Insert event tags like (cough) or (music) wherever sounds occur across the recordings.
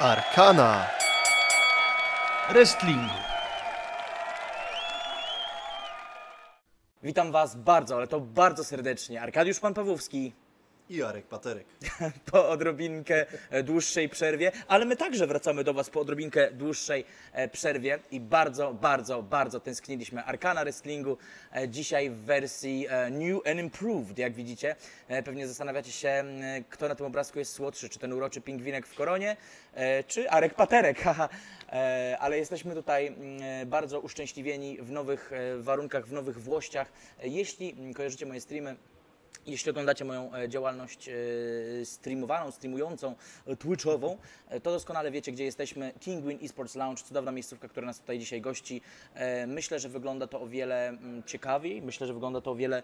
Arkana Wrestlingu. Witam Was bardzo, ale to bardzo serdecznie. Arkadiusz Pan Pawłowski I Jarek Paterek. (laughs) po odrobinkę e, dłuższej przerwie, ale my także wracamy do Was po odrobinkę dłuższej e, przerwie i bardzo, bardzo, bardzo tęskniliśmy. Arkana Wrestlingu e, dzisiaj w wersji New and Improved, jak widzicie. Pewnie zastanawiacie się, kto na tym obrazku jest słodszy, czy ten uroczy pingwinek w koronie, czy Arek Paterek, (laughs) ale jesteśmy tutaj bardzo uszczęśliwieni w nowych warunkach, w nowych włościach. Jeśli kojarzycie moje streamy, jeśli oglądacie moją e, działalność e, streamowaną, streamującą, e, twitchową, to doskonale wiecie, gdzie jesteśmy. Kingwin Esports Lounge, cudowna miejscówka, która nas tutaj dzisiaj gości. Myślę, że wygląda to o wiele mm, ciekawiej, myślę, że wygląda to o wiele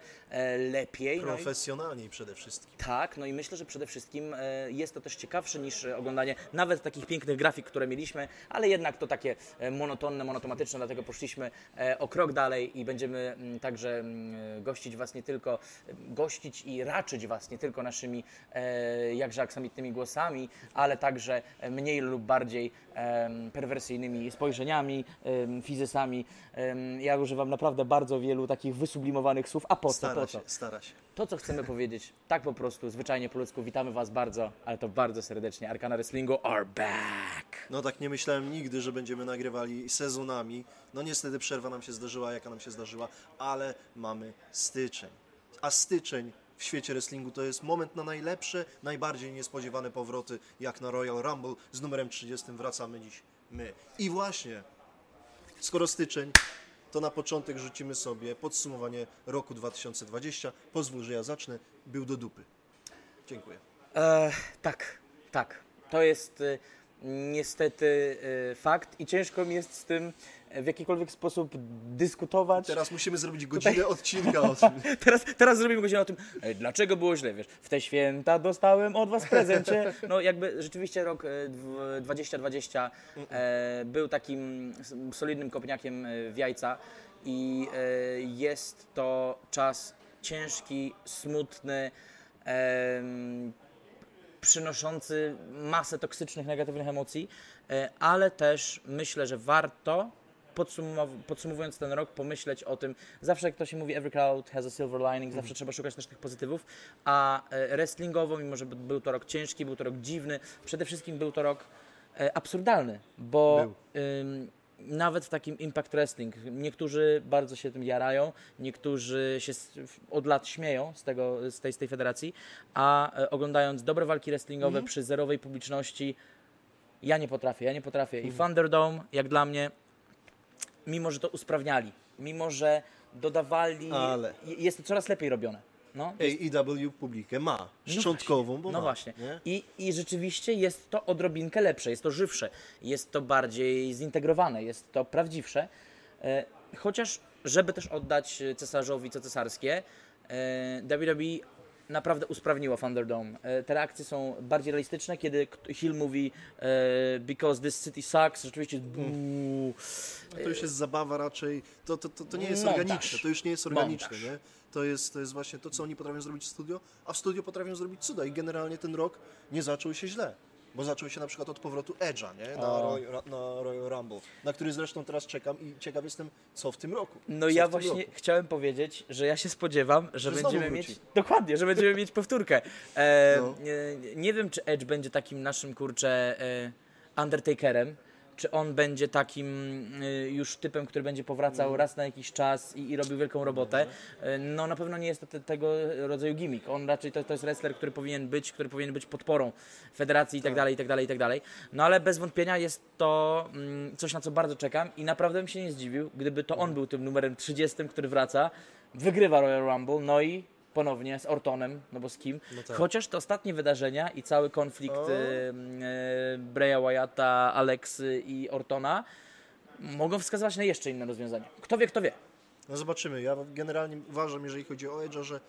lepiej. No i- Profesjonalniej przede wszystkim. tak, no i myślę, że przede wszystkim jest to też ciekawsze niż oglądanie nawet takich pięknych grafik, które mieliśmy, ale jednak to takie monotonne, monotematyczne, dlatego poszliśmy o krok dalej i będziemy mm, także mm, gościć Was nie tylko, i raczyć Was nie tylko naszymi e, jakże aksamitnymi głosami, ale także e, mniej lub bardziej em, perwersyjnymi spojrzeniami, em, fizesami. Em, Ja używam naprawdę bardzo wielu takich wysublimowanych słów, a po co, Stara po się, co? stara się. To, co chcemy powiedzieć, tak po prostu, zwyczajnie po ludzku, witamy Was bardzo, ale to bardzo serdecznie. Arkana Wrestlingu are back! No tak nie myślałem nigdy, że będziemy nagrywali sezonami. No niestety przerwa nam się zdarzyła, jaka nam się zdarzyła, ale mamy styczeń. A styczeń w świecie wrestlingu to jest moment na najlepsze, najbardziej niespodziewane powroty, jak na Royal Rumble. Z numerem 30 wracamy dziś my. I właśnie, skoro styczeń, to na początek rzucimy sobie podsumowanie roku 2020. Pozwól, że ja zacznę. Był do dupy. Dziękuję. E, tak, tak. To jest e, niestety e, fakt i ciężko mi jest z tym e, w jakikolwiek sposób dyskutować. Teraz musimy zrobić godzinę odcinka o tym. (laughs) Teraz, teraz zrobimy godzinę o tym, e, dlaczego było źle, wiesz, w te święta dostałem od was prezencie. No jakby rzeczywiście rok e, dw- 2020 e, był takim solidnym kopniakiem e, w jajca i e, jest to czas ciężki, smutny, przynoszący masę toksycznych, negatywnych emocji, e, ale też myślę, że warto podsumow- podsumowując ten rok, pomyśleć o tym, zawsze jak to się mówi, every cloud has a silver lining, zawsze trzeba szukać też tych pozytywów, a e, wrestlingowo, mimo że był to rok ciężki, był to rok dziwny, przede wszystkim był to rok e, absurdalny, bo ym, nawet w takim Impact Wrestling niektórzy bardzo się tym jarają, niektórzy się od lat śmieją z, tego, z, tej, z tej federacji, a e, oglądając dobre walki wrestlingowe przy zerowej publiczności, ja nie potrafię, ja nie potrafię. I Thunderdome, jak dla mnie, mimo że to usprawniali, mimo że dodawali, Ale. je- jest to coraz lepiej robione. No, AEW publikę ma. Szczątkową, bo no ma. właśnie. Nie? I, I rzeczywiście jest to odrobinkę lepsze, jest to żywsze, jest to bardziej zintegrowane, jest to prawdziwsze. E, chociaż, żeby też oddać e, cesarzowi co cesarskie, e, WWE naprawdę usprawniła Thunderdome. E, te reakcje są bardziej realistyczne, kiedy Hill mówi e, because this city sucks, rzeczywiście jest buu. No to już jest zabawa raczej. To, to, to, to nie jest Montaż. organiczne. To już nie jest organiczne. Montaż. Nie? To, jest, to jest właśnie to, co oni potrafią zrobić w studio, a w studio potrafią zrobić cuda. I generalnie ten rok nie zaczął się źle. Bo zaczął się na przykład od powrotu Edge'a nie? Na. Roy, na Royal Rumble, na który zresztą teraz czekam i ciekaw jestem, co w tym roku. No co ja właśnie roku. chciałem powiedzieć, że ja się spodziewam, że, Że będziemy mieć. Dokładnie, że będziemy mieć powtórkę. E, No. nie, nie wiem, czy Edge będzie takim naszym kurczę e, Undertakerem. Czy on będzie takim e, już typem, który będzie powracał Mm. raz na jakiś czas i, i robił wielką robotę? E, no na pewno nie jest to te, tego rodzaju gimmick. On raczej to, to jest wrestler, który powinien być, który powinien być podporą federacji i tak dalej, i tak dalej, i tak dalej. No ale bez wątpienia jest to mm, coś, na co bardzo czekam i naprawdę bym się nie zdziwił, gdyby to on był tym numerem 30, który wraca, wygrywa Royal Rumble, no i ponownie z Ortonem, no bo z kim. No tak. Chociaż te ostatnie wydarzenia i cały konflikt O. e, e, Breya Wyatta, Alexy i Ortona mogą wskazywać na jeszcze inne rozwiązania. Kto wie, kto wie. No zobaczymy. Ja generalnie uważam, jeżeli chodzi o Edge'a, że e,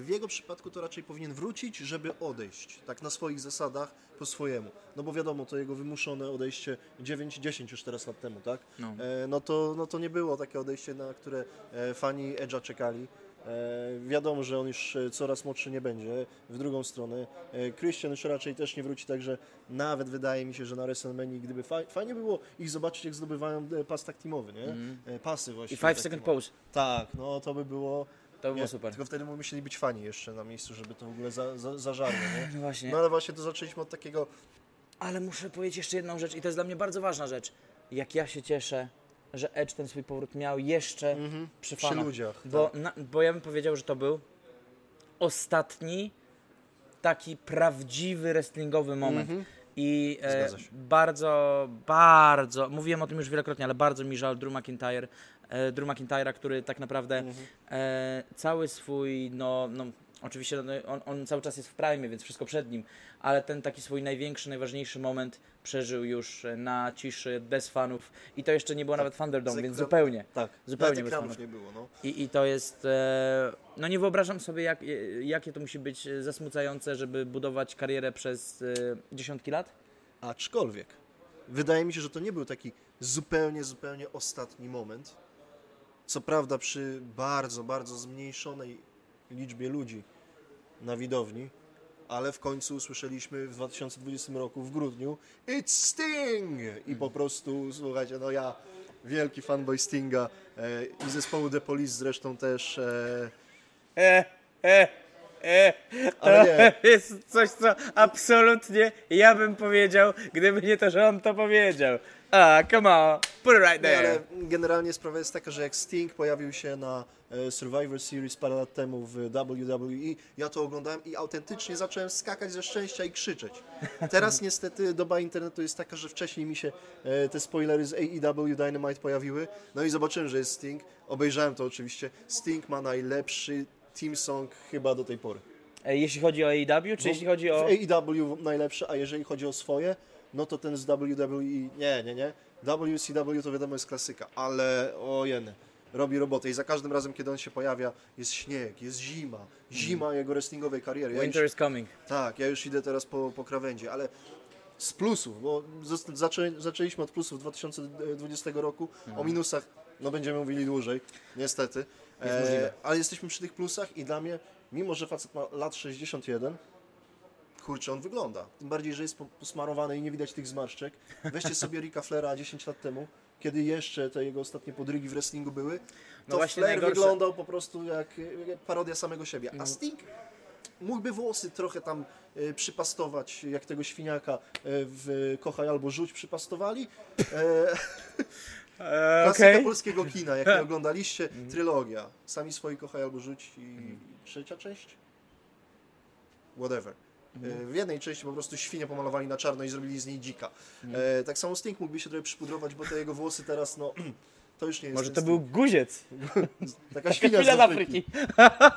w jego przypadku to raczej powinien wrócić, żeby odejść. Tak na swoich zasadach, po swojemu. No bo wiadomo, to jego wymuszone odejście 9-10 już teraz lat temu, tak? No. E, no, to, no to nie było takie odejście, na które e, fani Edge'a czekali. E, wiadomo, że on już e, coraz młodszy nie będzie. W drugą stronę e, Christian już raczej też nie wróci, także nawet wydaje mi się, że na WrestleMania, gdyby faj, fajnie było ich zobaczyć, jak zdobywają pas tak teamowy, nie? E, pasy właśnie. I 5 tak second pose. Tak, no to by było... To by było Nie, super. Tylko wtedy musieli być fani jeszcze na miejscu, żeby to w ogóle za, za, zażarło, nie? No właśnie. No ale właśnie to zaczęliśmy od takiego Ale muszę powiedzieć jeszcze jedną rzecz i to jest dla mnie bardzo ważna rzecz. Jak ja się cieszę, że Edge ten swój powrót miał jeszcze przy Mhm. przy fanach. ludziach. Bo, tak. na, bo ja bym powiedział, że to był ostatni taki prawdziwy wrestlingowy moment. I e, Mhm. Zgadza się. bardzo, bardzo, mówiłem o tym już wielokrotnie, ale bardzo mi żal Drew McIntyre, e, Drew McIntyre'a, który tak naprawdę Mhm. e, cały swój, no, no oczywiście on, on cały czas jest w prime, więc wszystko przed nim, ale ten taki swój największy, najważniejszy moment przeżył już e, na ciszy, bez fanów i to jeszcze nie było nawet Thunderdome, więc zupełnie. Tak, Zupełnie bez fanów. nie było, no. I, I to jest. E, no nie wyobrażam sobie, jak, e, jakie to musi być e, zasmucające, żeby budować karierę przez e, dziesiątki lat. Aczkolwiek, wydaje mi się, że to nie był taki zupełnie, zupełnie ostatni moment. Co prawda przy bardzo, bardzo zmniejszonej liczbie ludzi na widowni, ale w końcu usłyszeliśmy w 2020 roku w grudniu It's Sting! I po prostu, słuchajcie, no ja, wielki fanboy Stinga e, i zespołu The Police zresztą też, e, E, e, e. ale nie, To (laughs) jest coś, co absolutnie ja bym powiedział, gdyby nie to, że on to powiedział. A, come on, put it right Nie, there. ale generalnie sprawa jest taka, że jak Sting pojawił się na e, Survivor Series parę lat temu w WWE, ja to oglądałem i autentycznie zacząłem skakać ze szczęścia i krzyczeć. Teraz niestety doba internetu jest taka, że wcześniej mi się e, te spoilery z AEW Dynamite pojawiły, no i zobaczyłem, że jest Sting, obejrzałem to oczywiście. Sting ma najlepszy team song chyba do tej pory. E, Jeśli chodzi o AEW, czy Bo jeśli chodzi o... W AEW najlepszy, a jeżeli chodzi o swoje, no to ten z WWE, nie, nie, nie. WCW to wiadomo jest klasyka, ale o jeny, robi robotę i za każdym razem, kiedy on się pojawia, jest śnieg, jest zima, zima jego wrestlingowej kariery. Ja Winter już, is coming. tak, ja już idę teraz po, po krawędzi, ale z plusów, bo zaczę, zaczęliśmy od plusów 2020 roku, o minusach no będziemy mówili dłużej, niestety, Jest możliwe. ale jesteśmy przy tych plusach i dla mnie, mimo że facet ma lat 61, kurczę, on wygląda. Tym bardziej, że jest po- posmarowany i nie widać tych zmarszczek. Weźcie sobie Ricka Flaira 10 lat temu, kiedy jeszcze te jego ostatnie podrygi w wrestlingu były. To No właśnie Flair najgorsze- wyglądał po prostu jak, parodia samego siebie. A Sting mógłby włosy trochę tam e, przypastować, jak tego świniaka e, w Kochaj albo Rzuć przypastowali. E, (laughs) E, klasyka Okej. polskiego kina, jak nie (laughs) oglądaliście, trylogia. Sami swoi Kochaj albo Rzuć i trzecia część? Whatever. E, W jednej części po prostu świnie pomalowali na czarno i zrobili z niej dzika. E, tak samo Sting mógłby się trochę przypudrować, bo te jego włosy teraz, no, (clears throat) to już nie jest Może to był Sting. guziec. (laughs) Taka świnia, z Afryki.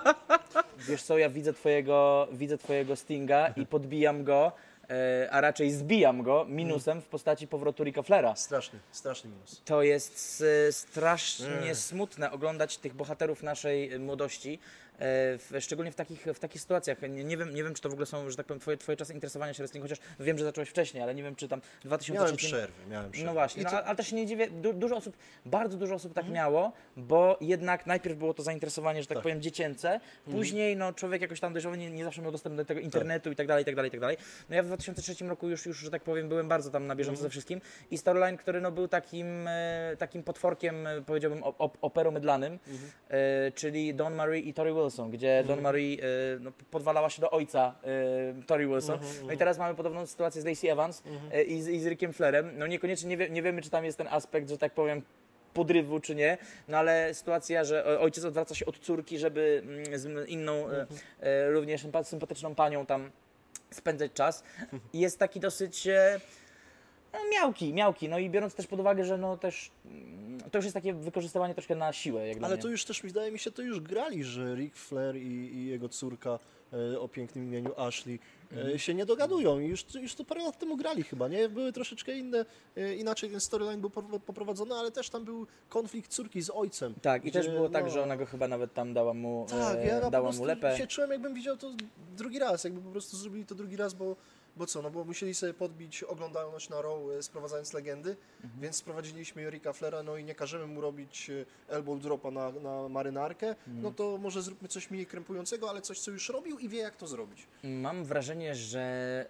(laughs) Wiesz co, ja widzę twojego, widzę twojego Stinga i podbijam go, e, a raczej zbijam go minusem w postaci powrotu Ricka Flera. Straszny, straszny minus. To jest strasznie smutne oglądać tych bohaterów naszej młodości, w, szczególnie w takich, w takich sytuacjach. Nie, nie, wiem, nie wiem, czy to w ogóle są, że tak powiem, twoje, twoje czasy interesowania się wrestling, chociaż wiem, że zacząłeś wcześniej, ale nie wiem, czy tam 2003... Miałem przerwy, miałem przerwy. No właśnie, no, ale też się nie dziwię, du, dużo osób, bardzo dużo osób Mhm. tak miało, bo jednak najpierw było to zainteresowanie, że tak, Tak. powiem, dziecięce, Mhm. później no, człowiek jakoś tam dojrzały nie, nie zawsze miał dostęp do tego internetu i tak dalej, i tak dalej, i tak dalej. No ja w 2003 roku już, już, że tak powiem, byłem bardzo tam na bieżąco Mhm. ze wszystkim i storyline, który no, był takim, e, takim potworkiem, e, powiedziałbym, op, op, operomydlanym, Mhm. e, czyli Don Marie i Tori Wilson, gdzie Don Marie e, no, podwalała się do ojca e, Tori Wilson. Mhm, No i teraz mamy podobną sytuację z Lacey Evans e, i, z, i z Rickiem Flairem. No niekoniecznie nie, wie, nie wiemy, czy tam jest ten aspekt, że tak powiem, podrywu czy nie, no ale sytuacja, że ojciec odwraca się od córki, żeby mm, z inną, e, e, również sympa- sympatyczną panią tam spędzać czas. (laughs) Jest taki dosyć e, no, miałki, miałki. No i biorąc też pod uwagę, że no też mm, to już jest takie wykorzystywanie troszkę na siłę, jak Ale to już też, wydaje mi się, to już grali, że Ric Flair i, i jego córka e, o pięknym imieniu Ashley e, się nie dogadują. I już, już to parę lat temu grali chyba, nie? Były troszeczkę inne, e, inaczej ten storyline był poprowadzony, ale też tam był konflikt córki z ojcem. Tak, i też gdzie, było tak, no, że ona go chyba nawet tam dała mu, Tak, e, ja dała mu lepę. się czułem, jakbym widział to drugi raz, jakby po prostu zrobili to drugi raz, bo Bo co, no bo musieli sobie podbić oglądalność na Raw, e, sprowadzając legendy, Mhm. więc sprowadziliśmy Jorika Flera, no i nie każemy mu robić e, elbow dropa na, na marynarkę, Mhm. no to może zróbmy coś mniej krępującego, ale coś, co już robił i wie, jak to zrobić. Mam wrażenie, że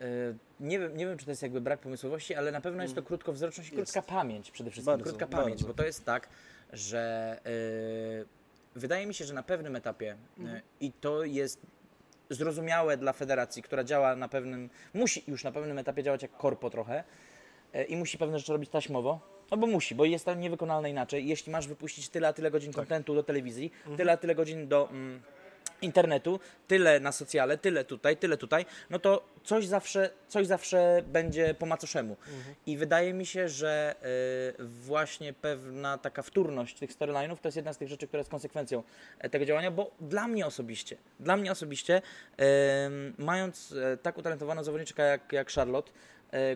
e, nie, wiem, nie wiem, czy to jest jakby brak pomysłowości, ale na pewno jest to krótkowzroczność i. Jest. krótka pamięć przede wszystkim. Bardzo, krótka bardzo. pamięć, bo to jest tak, że wydaje mi się, że na pewnym etapie Mhm. i to jest zrozumiałe dla federacji, która działa na pewnym, musi już na pewnym etapie działać jak korpo trochę e, i musi pewne rzeczy robić taśmowo. No bo musi, bo jest to niewykonalne inaczej. Jeśli masz wypuścić tyle a tyle godzin Tak. kontentu do telewizji, Mhm. tyle a tyle godzin do mm, internetu, tyle na socjale, tyle tutaj, tyle tutaj, no to coś zawsze, coś zawsze będzie po macoszemu. Mhm. I wydaje mi się, że y, właśnie pewna taka wtórność tych storyline'ów to jest jedna z tych rzeczy, która jest konsekwencją e, tego działania, bo dla mnie osobiście, dla mnie osobiście, em, mając e, tak utalentowaną zawodniczkę jak, jak Charlotte,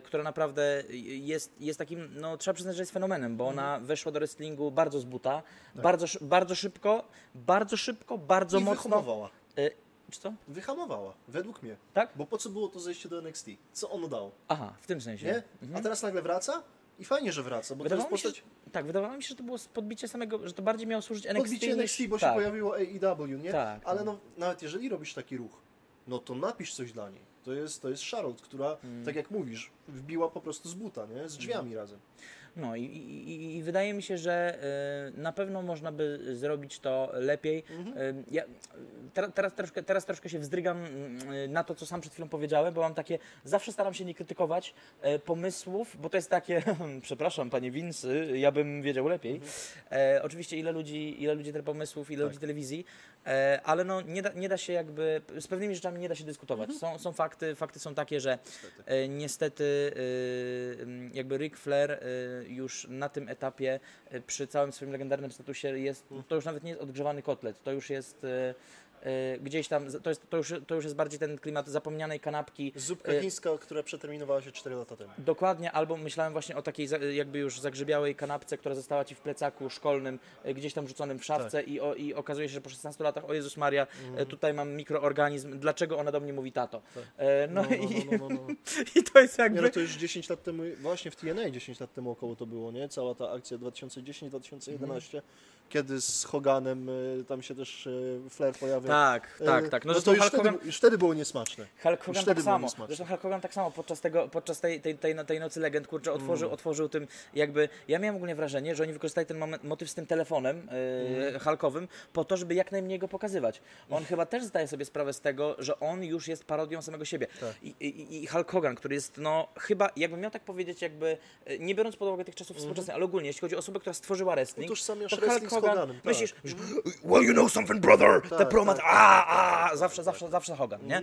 która naprawdę jest, jest takim, no trzeba przyznać, że jest fenomenem, bo ona weszła do wrestlingu bardzo z buta, bardzo, szy- bardzo szybko, bardzo szybko, bardzo I mocno. wyhamowała. E, czy co? Wyhamowała, według mnie. Tak? Bo po co było to zejście do NXT? Co ono dało? Aha, w tym sensie. Nie? A teraz nagle wraca? I fajnie, że wraca, bo to jest Wydawało mi się, postać... że, tak, wydawało mi się, że to było podbicie samego, że to bardziej miało służyć NXT Podbicie niż... NXT, bo się tak. pojawiło AEW, nie? Tak, Ale tak. no, nawet jeżeli robisz taki ruch, no to napisz coś dla niej. To jest, to jest Charlotte, która, Mm. tak jak mówisz, wbiła po prostu z buta, nie? Z drzwiami razem. No i, i, i- wydaje mi się, że y, na pewno można by zrobić to lepiej. Mhm. Y, ja, ter, teraz, troszkę, teraz troszkę się wzdrygam y, na to, co sam przed chwilą powiedziałem, bo mam takie, zawsze staram się nie krytykować y, pomysłów, bo to jest takie, (laughs) przepraszam panie Winsy, ja bym wiedział lepiej. E, oczywiście ile ludzi, ile ludzi tyle pomysłów, ile Tak. ludzi telewizji, ale no nie da, nie da się jakby, z pewnymi rzeczami nie da się dyskutować. Są, są fakty, fakty są takie, że Niestety. E, Niestety e, m, jakby Ric Flair e, już na tym etapie e, przy całym swoim legendarnym statusie jest, to już nawet nie jest odgrzewany kotlet, to już jest e, gdzieś tam, to, jest, to, już, to już jest bardziej ten klimat zapomnianej kanapki. Zupka E, chińska, która przeterminowała się 4 lata temu. Dokładnie, albo myślałem właśnie o takiej jakby już zagrzebiałej kanapce, która została Ci w plecaku szkolnym, e, gdzieś tam rzuconym w szafce Tak. i, o, i okazuje się, że po 16 latach, o Jezus Maria, e, tutaj mam mikroorganizm, dlaczego ona do mnie mówi tato? E, No, No, no, i, no, no, no, (laughs) i to jest Nie, jakby... no to już 10 lat temu, właśnie w TNA 10 lat temu około to było, nie? Cała ta akcja 2010-2011, kiedy z Hoganem y, tam się też y, Flair pojawił. Tak, tak, Y, tak. No, No, to już Hulk wtedy, Hogan, już wtedy było niesmaczne. Hulk Hogan tak samo. Zresztą Hulk Hogan tak samo podczas, tego, podczas tej, tej, tej, tej nocy legend, kurczę, otworzył, Mm. otworzył tym jakby, ja miałem ogólnie wrażenie, że oni wykorzystali ten moment, motyw z tym telefonem yy, Mm. Hulkowym po to, żeby jak najmniej go pokazywać. On chyba też zdaje sobie sprawę z tego, że on już jest parodią samego siebie. Tak. I, i, I Hulk Hogan, który jest, no chyba, jakbym miał tak powiedzieć, jakby, nie biorąc pod uwagę tych czasów współczesnych, ale ogólnie, jeśli chodzi o osobę, która stworzyła wrestling, Utożsamiasz to wrestling Hogan, Hoganem, tak. myślisz, że, well, you know something, brother, the Tak, promat, tak, a, a, zawsze, zawsze, zawsze Hogan, nie?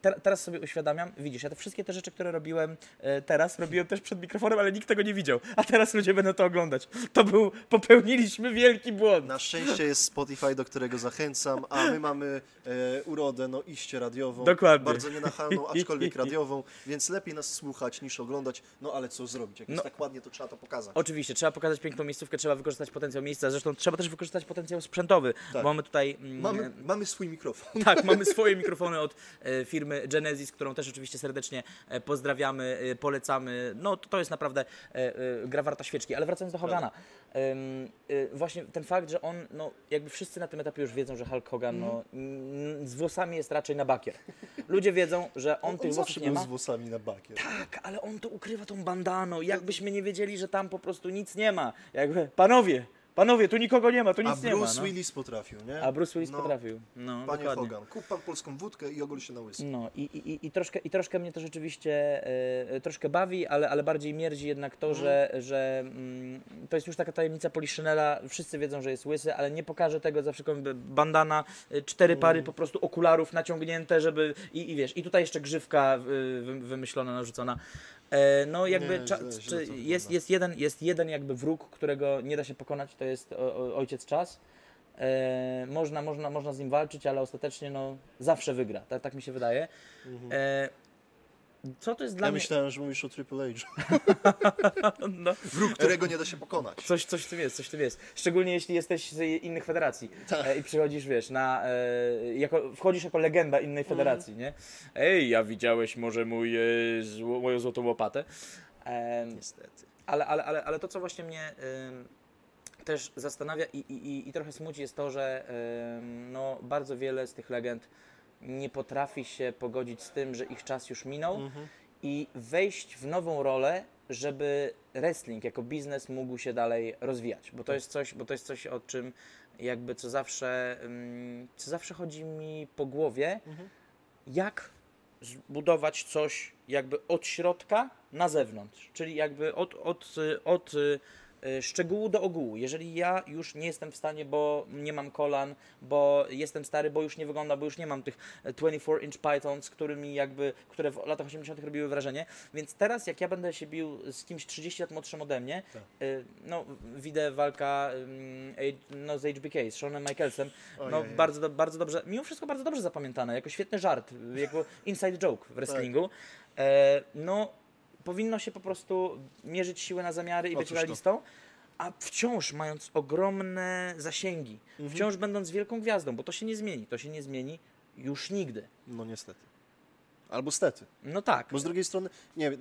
Te, teraz sobie uświadamiam, widzisz, ja te wszystkie te rzeczy, które robiłem e, teraz, robiłem też przed mikrofonem, ale nikt tego nie widział. A teraz ludzie będą to oglądać. To był, popełniliśmy wielki błąd. Na szczęście jest Spotify, do którego zachęcam, a my mamy e, urodę, no iście radiową. Dokładnie. Bardzo nienachalną, (laughs) aczkolwiek radiową, więc lepiej nas słuchać niż oglądać. No ale co zrobić? Jak jest No. tak ładnie, to trzeba to pokazać. Oczywiście, trzeba pokazać piękną miejscówkę, trzeba wykorzystać potencjał miejsca, zresztą trzeba też wykorzystać potencjał sprzętowy, Tak. bo mamy tutaj... mm, Mamy, mamy swój mikrofon. Tak, mamy (laughs) swoje mikrofony od e, firmy Genesis, którą też oczywiście serdecznie e, pozdrawiamy, e, polecamy. No to, jest naprawdę gra warta świeczki. Ale wracając do Hogana. właśnie ten fakt, że on, no jakby wszyscy na tym etapie już wiedzą, że Hulk Hogan no, mm, z włosami jest raczej na bakier. Ludzie wiedzą, że on, On, tych włosów nie ma. z włosami na bakier. Tak, ale on to ukrywa tą bandaną. Jakbyśmy nie wiedzieli, że tam po prostu nic nie ma. Jakby, panowie, panowie, tu nikogo nie ma, tu nic A nie ma. Bruce No. Willis potrafił, nie? A Bruce Willis No, potrafił. No, Panie dokładnie. Hogan, kup pan polską wódkę i ogól się na łysy. No i, i, i, i, troszkę, i troszkę mnie to rzeczywiście e, troszkę bawi, ale, ale bardziej mierdzi jednak to, że, że mm, to jest już taka tajemnica Poliszynela. Wszyscy wiedzą, że jest łysy, ale nie pokaże tego za wszelką bandana, e, cztery pary po prostu okularów naciągnięte, żeby i, i wiesz, i tutaj jeszcze grzywka y, wy- wymyślona, narzucona. E, no jakby Nie, cza, czy, jest, jest, jeden, jest jeden jakby wróg, którego nie da się pokonać, to jest o, o, ojciec czas. E, można, można, można z nim walczyć, ale ostatecznie no, zawsze wygra. Tak, tak mi się wydaje. Mhm. E, Co to jest dla Ja mnie... myślałem, że mówisz o Triple H. (laughs) No, Wróg, którego nie da się pokonać. Coś, coś w tym jest, coś w tym jest. Szczególnie jeśli jesteś z innych federacji Tak. e, i przychodzisz, wiesz, na, e, jako, wchodzisz jako legenda innej federacji, nie? Ej, ja widziałeś może mój, e, zło, moją złotą łopatę. Em, Niestety. ale, ale, ale, ale to, co właśnie mnie też zastanawia i, i, i- i trochę smuci, jest to, że no, bardzo wiele z tych legend nie potrafi się pogodzić z tym, że ich czas już minął Mhm. i wejść w nową rolę, żeby wrestling jako biznes mógł się dalej rozwijać. Bo to jest coś, bo to jest coś o czym jakby co zawsze, ym, co zawsze chodzi mi po głowie, Mhm. jak zbudować coś jakby od środka na zewnątrz, czyli jakby od, od, y, od y, y, szczegółu do ogółu. Jeżeli ja już nie jestem w stanie, bo nie mam kolan, bo jestem stary, bo już nie wygląda, bo już nie mam tych 24-inch pythons, którymi jakby, które w latach 80. robiły wrażenie, więc teraz jak ja będę się bił z kimś 30 lat młodszym ode mnie, Tak. y, no widzę walka no, z HBK, z Seanem Michaelsem, no Ojej. bardzo, bardzo dobrze, mimo wszystko bardzo dobrze zapamiętane, jako świetny żart, jako inside joke w wrestlingu. E, no, powinno się po prostu mierzyć siły na zamiary i być Otóż to. realistą, a wciąż mając ogromne zasięgi, Mhm. wciąż będąc wielką gwiazdą, bo to się nie zmieni, to się nie zmieni już nigdy. No niestety. Albo stety. No tak. Bo z drugiej strony, nie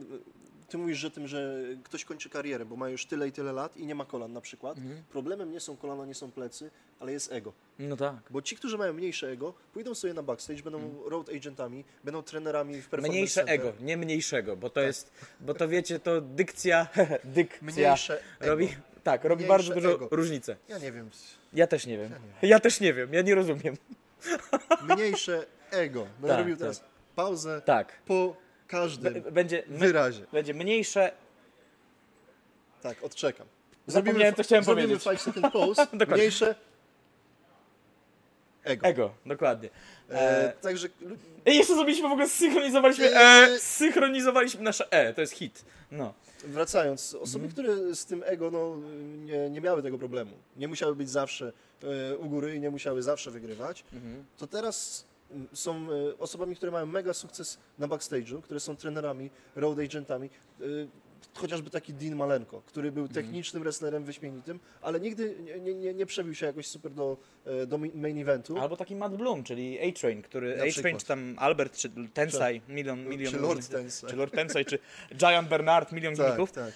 ty mówisz o tym, że ktoś kończy karierę, bo ma już tyle i tyle lat i nie ma kolan na przykład. Mhm. Problemem nie są kolana, nie są plecy, ale jest ego. No tak. Bo ci, którzy mają mniejsze ego, pójdą sobie na backstage, będą road agentami, będą trenerami w performance Mhm. Mniejsze center. ego, nie mniejszego, bo to jest, bo to wiecie, to dykcja, (laughs) dykcja Mniejsze ego. robi, tak, robi Mniejsze bardzo dużo ego. różnicę. Ja nie wiem. Ja też nie wiem. Ja nie Ja też nie wiem, ja nie rozumiem. Mniejsze ego. Będę Tak, robił tak. teraz pauzę Tak. po każdym będzie, wyrazie. będzie mniejsze. Tak, odczekam. Zapomniałem, co chciałem zrobimy powiedzieć. 5 second pause. (laughs) Mniejsze ego. Ego, dokładnie. E, E, także I jeszcze zrobiliśmy w ogóle, zsynchronizowaliśmy E, Eee. zsynchronizowaliśmy nasze E, to jest hit. No. Wracając, osoby, Mhm. które z tym ego no, nie, nie miały tego problemu, nie musiały być zawsze e, u góry i nie musiały zawsze wygrywać, Mhm. to teraz mm, są e, osobami, które mają mega sukces na backstage'u, które są trenerami, road agentami. Chociażby taki Dean Malenko, który był Mhm. technicznym wrestlerem wyśmienitym, ale nigdy nie, nie, nie, przebił się jakoś super do, e, do main eventu. Albo taki Matt Bloom, czyli A-Train, który Na A-Train przykład. czy tam Albert, czy Tensai, milion, milion Czy Lord Tensai. czy Lord Tensai, czy Giant Bernard, milion Tak, gimmików, tak.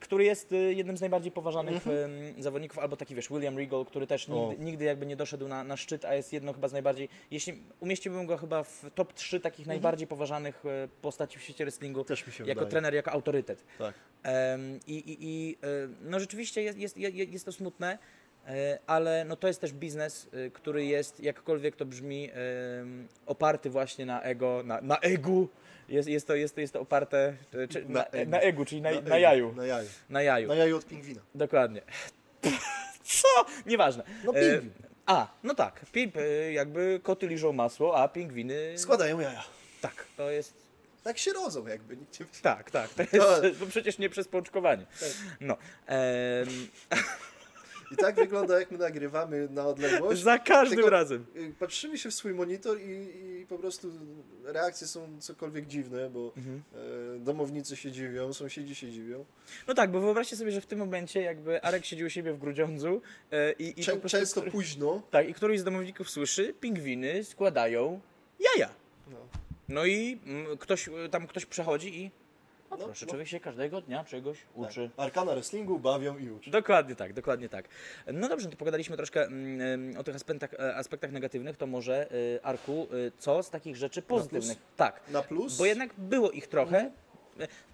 który jest y, jednym z najbardziej poważanych em, zawodników, albo taki wiesz, William Regal, który też nigdy, nigdy jakby nie doszedł na, na szczyt, a jest jedną chyba z najbardziej, jeśli umieściłbym go chyba w top 3 takich najbardziej poważanych e, postaci w świecie wrestlingu, jako wydaje. trener, jako autorytet. Tak. Em, I, i, i e, no rzeczywiście jest, jest, jest, to smutne, e, ale no to jest też biznes, e, który jest, jakkolwiek to brzmi, oparty właśnie na ego, na, na egu. Jest, jest, to, jest, to, jest to oparte czy, Na na, egu. na egu, czyli na, na, ego, jaju. Na jaju. Na jaju, Na jaju od pingwina. dokładnie. (laughs) Co? Nieważne. No pingwin. A, no tak, pip, jakby koty liżą masło, a pingwiny... Składają jaja. Tak, to jest... Tak się rodzą jakby. Nikt nie... Tak, tak, to No. jest to przecież nie przez pączkowanie. Tak. No. em, (laughs) I tak wygląda, jak my nagrywamy na odległość. Za każdym Tylko- razem. Y, Patrzymy się w swój monitor i, i po prostu reakcje są cokolwiek dziwne, bo Mhm. e, domownicy się dziwią, sąsiedzi się dziwią. No tak, bo wyobraźcie sobie, że w tym momencie jakby Arek siedzi u siebie w Grudziądzu e, i, i Czę, prostu, często który- późno. tak, i któryś z domowników słyszy, pingwiny składają jaja. No. No i mm, ktoś, e, tam ktoś przechodzi i No, proszę, no. człowiek się każdego dnia czegoś uczy. Tak. Arkana wrestlingu bawią i uczą. Dokładnie tak, dokładnie tak. No dobrze, to pogadaliśmy troszkę mm, o tych aspektach, e, aspektach negatywnych, to może e, Arku, e, co z takich rzeczy pozytywnych? Tak, Na plus? Bo jednak było ich trochę.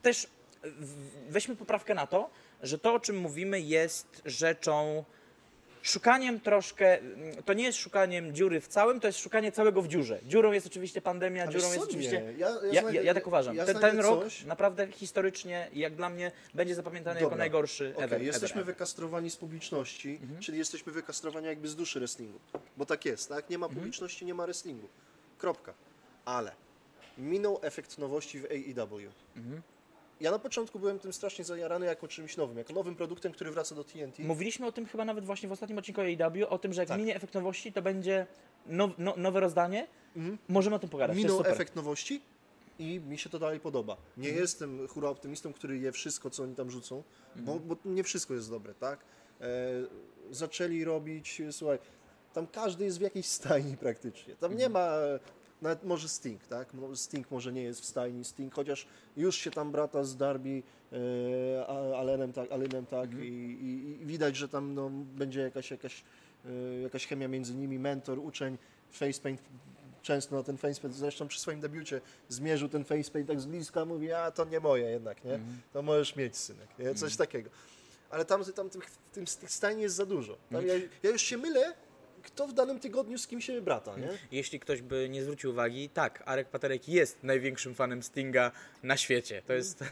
Też w- weźmy poprawkę na to, że to, o czym mówimy, jest rzeczą. Szukaniem troszkę, to nie jest szukaniem dziury w całym, to jest szukanie całego w dziurze. Dziurą jest oczywiście pandemia, Ale dziurą jest oczywiście. Ja, ja, Ja, znajdę- ja, tak uważam. ten, ten rok coś- naprawdę historycznie, jak dla mnie, będzie zapamiętany jako Dobra. najgorszy Okej, ever. jesteśmy ever, wykastrowani z publiczności, Mhm. czyli jesteśmy wykastrowani jakby z duszy wrestlingu. Bo tak jest, tak? Nie ma Mhm. publiczności, nie ma wrestlingu. Kropka. Ale minął efekt nowości w AEW. Mhm. Ja na początku byłem tym strasznie zajarany jako czymś nowym, jako nowym produktem, który wraca do TNT. Mówiliśmy o tym chyba nawet właśnie w ostatnim odcinku AEW, o tym, że jak Tak. minie efekt nowości, to będzie now, no, nowe rozdanie. Mhm. Możemy o tym pogadać. Minął efekt nowości i mi się to dalej podoba. Nie Mhm. jestem hura optymistą, który je wszystko, co oni tam rzucą, bo, Mhm. bo nie wszystko jest dobre, tak? E, zaczęli robić, słuchaj, tam każdy jest w jakiejś stajni praktycznie. Tam nie Mhm. ma, nawet może Sting, tak? Sting może nie jest w stajni, Sting, chociaż już się tam brata z Darby e, Allenem tak, Allenem, tak Mhm. i, i, i widać, że tam no, będzie jakaś, jakaś, e, jakaś chemia między nimi, mentor, uczeń, facepaint często na ten facepaint, zresztą przy swoim debiucie zmierzył ten facepaint tak z bliska, mówi, a to nie moje jednak, nie? Mhm. To możesz mieć, synek, nie? Coś takiego. Ale tam, tam tych, tym, tych stajni jest za dużo. Tam ja, ja już się mylę, kto w danym tygodniu z kim się brata, nie? Jeśli ktoś by nie zwrócił uwagi, tak, Arek Paterek jest największym fanem Stinga na świecie. To jest.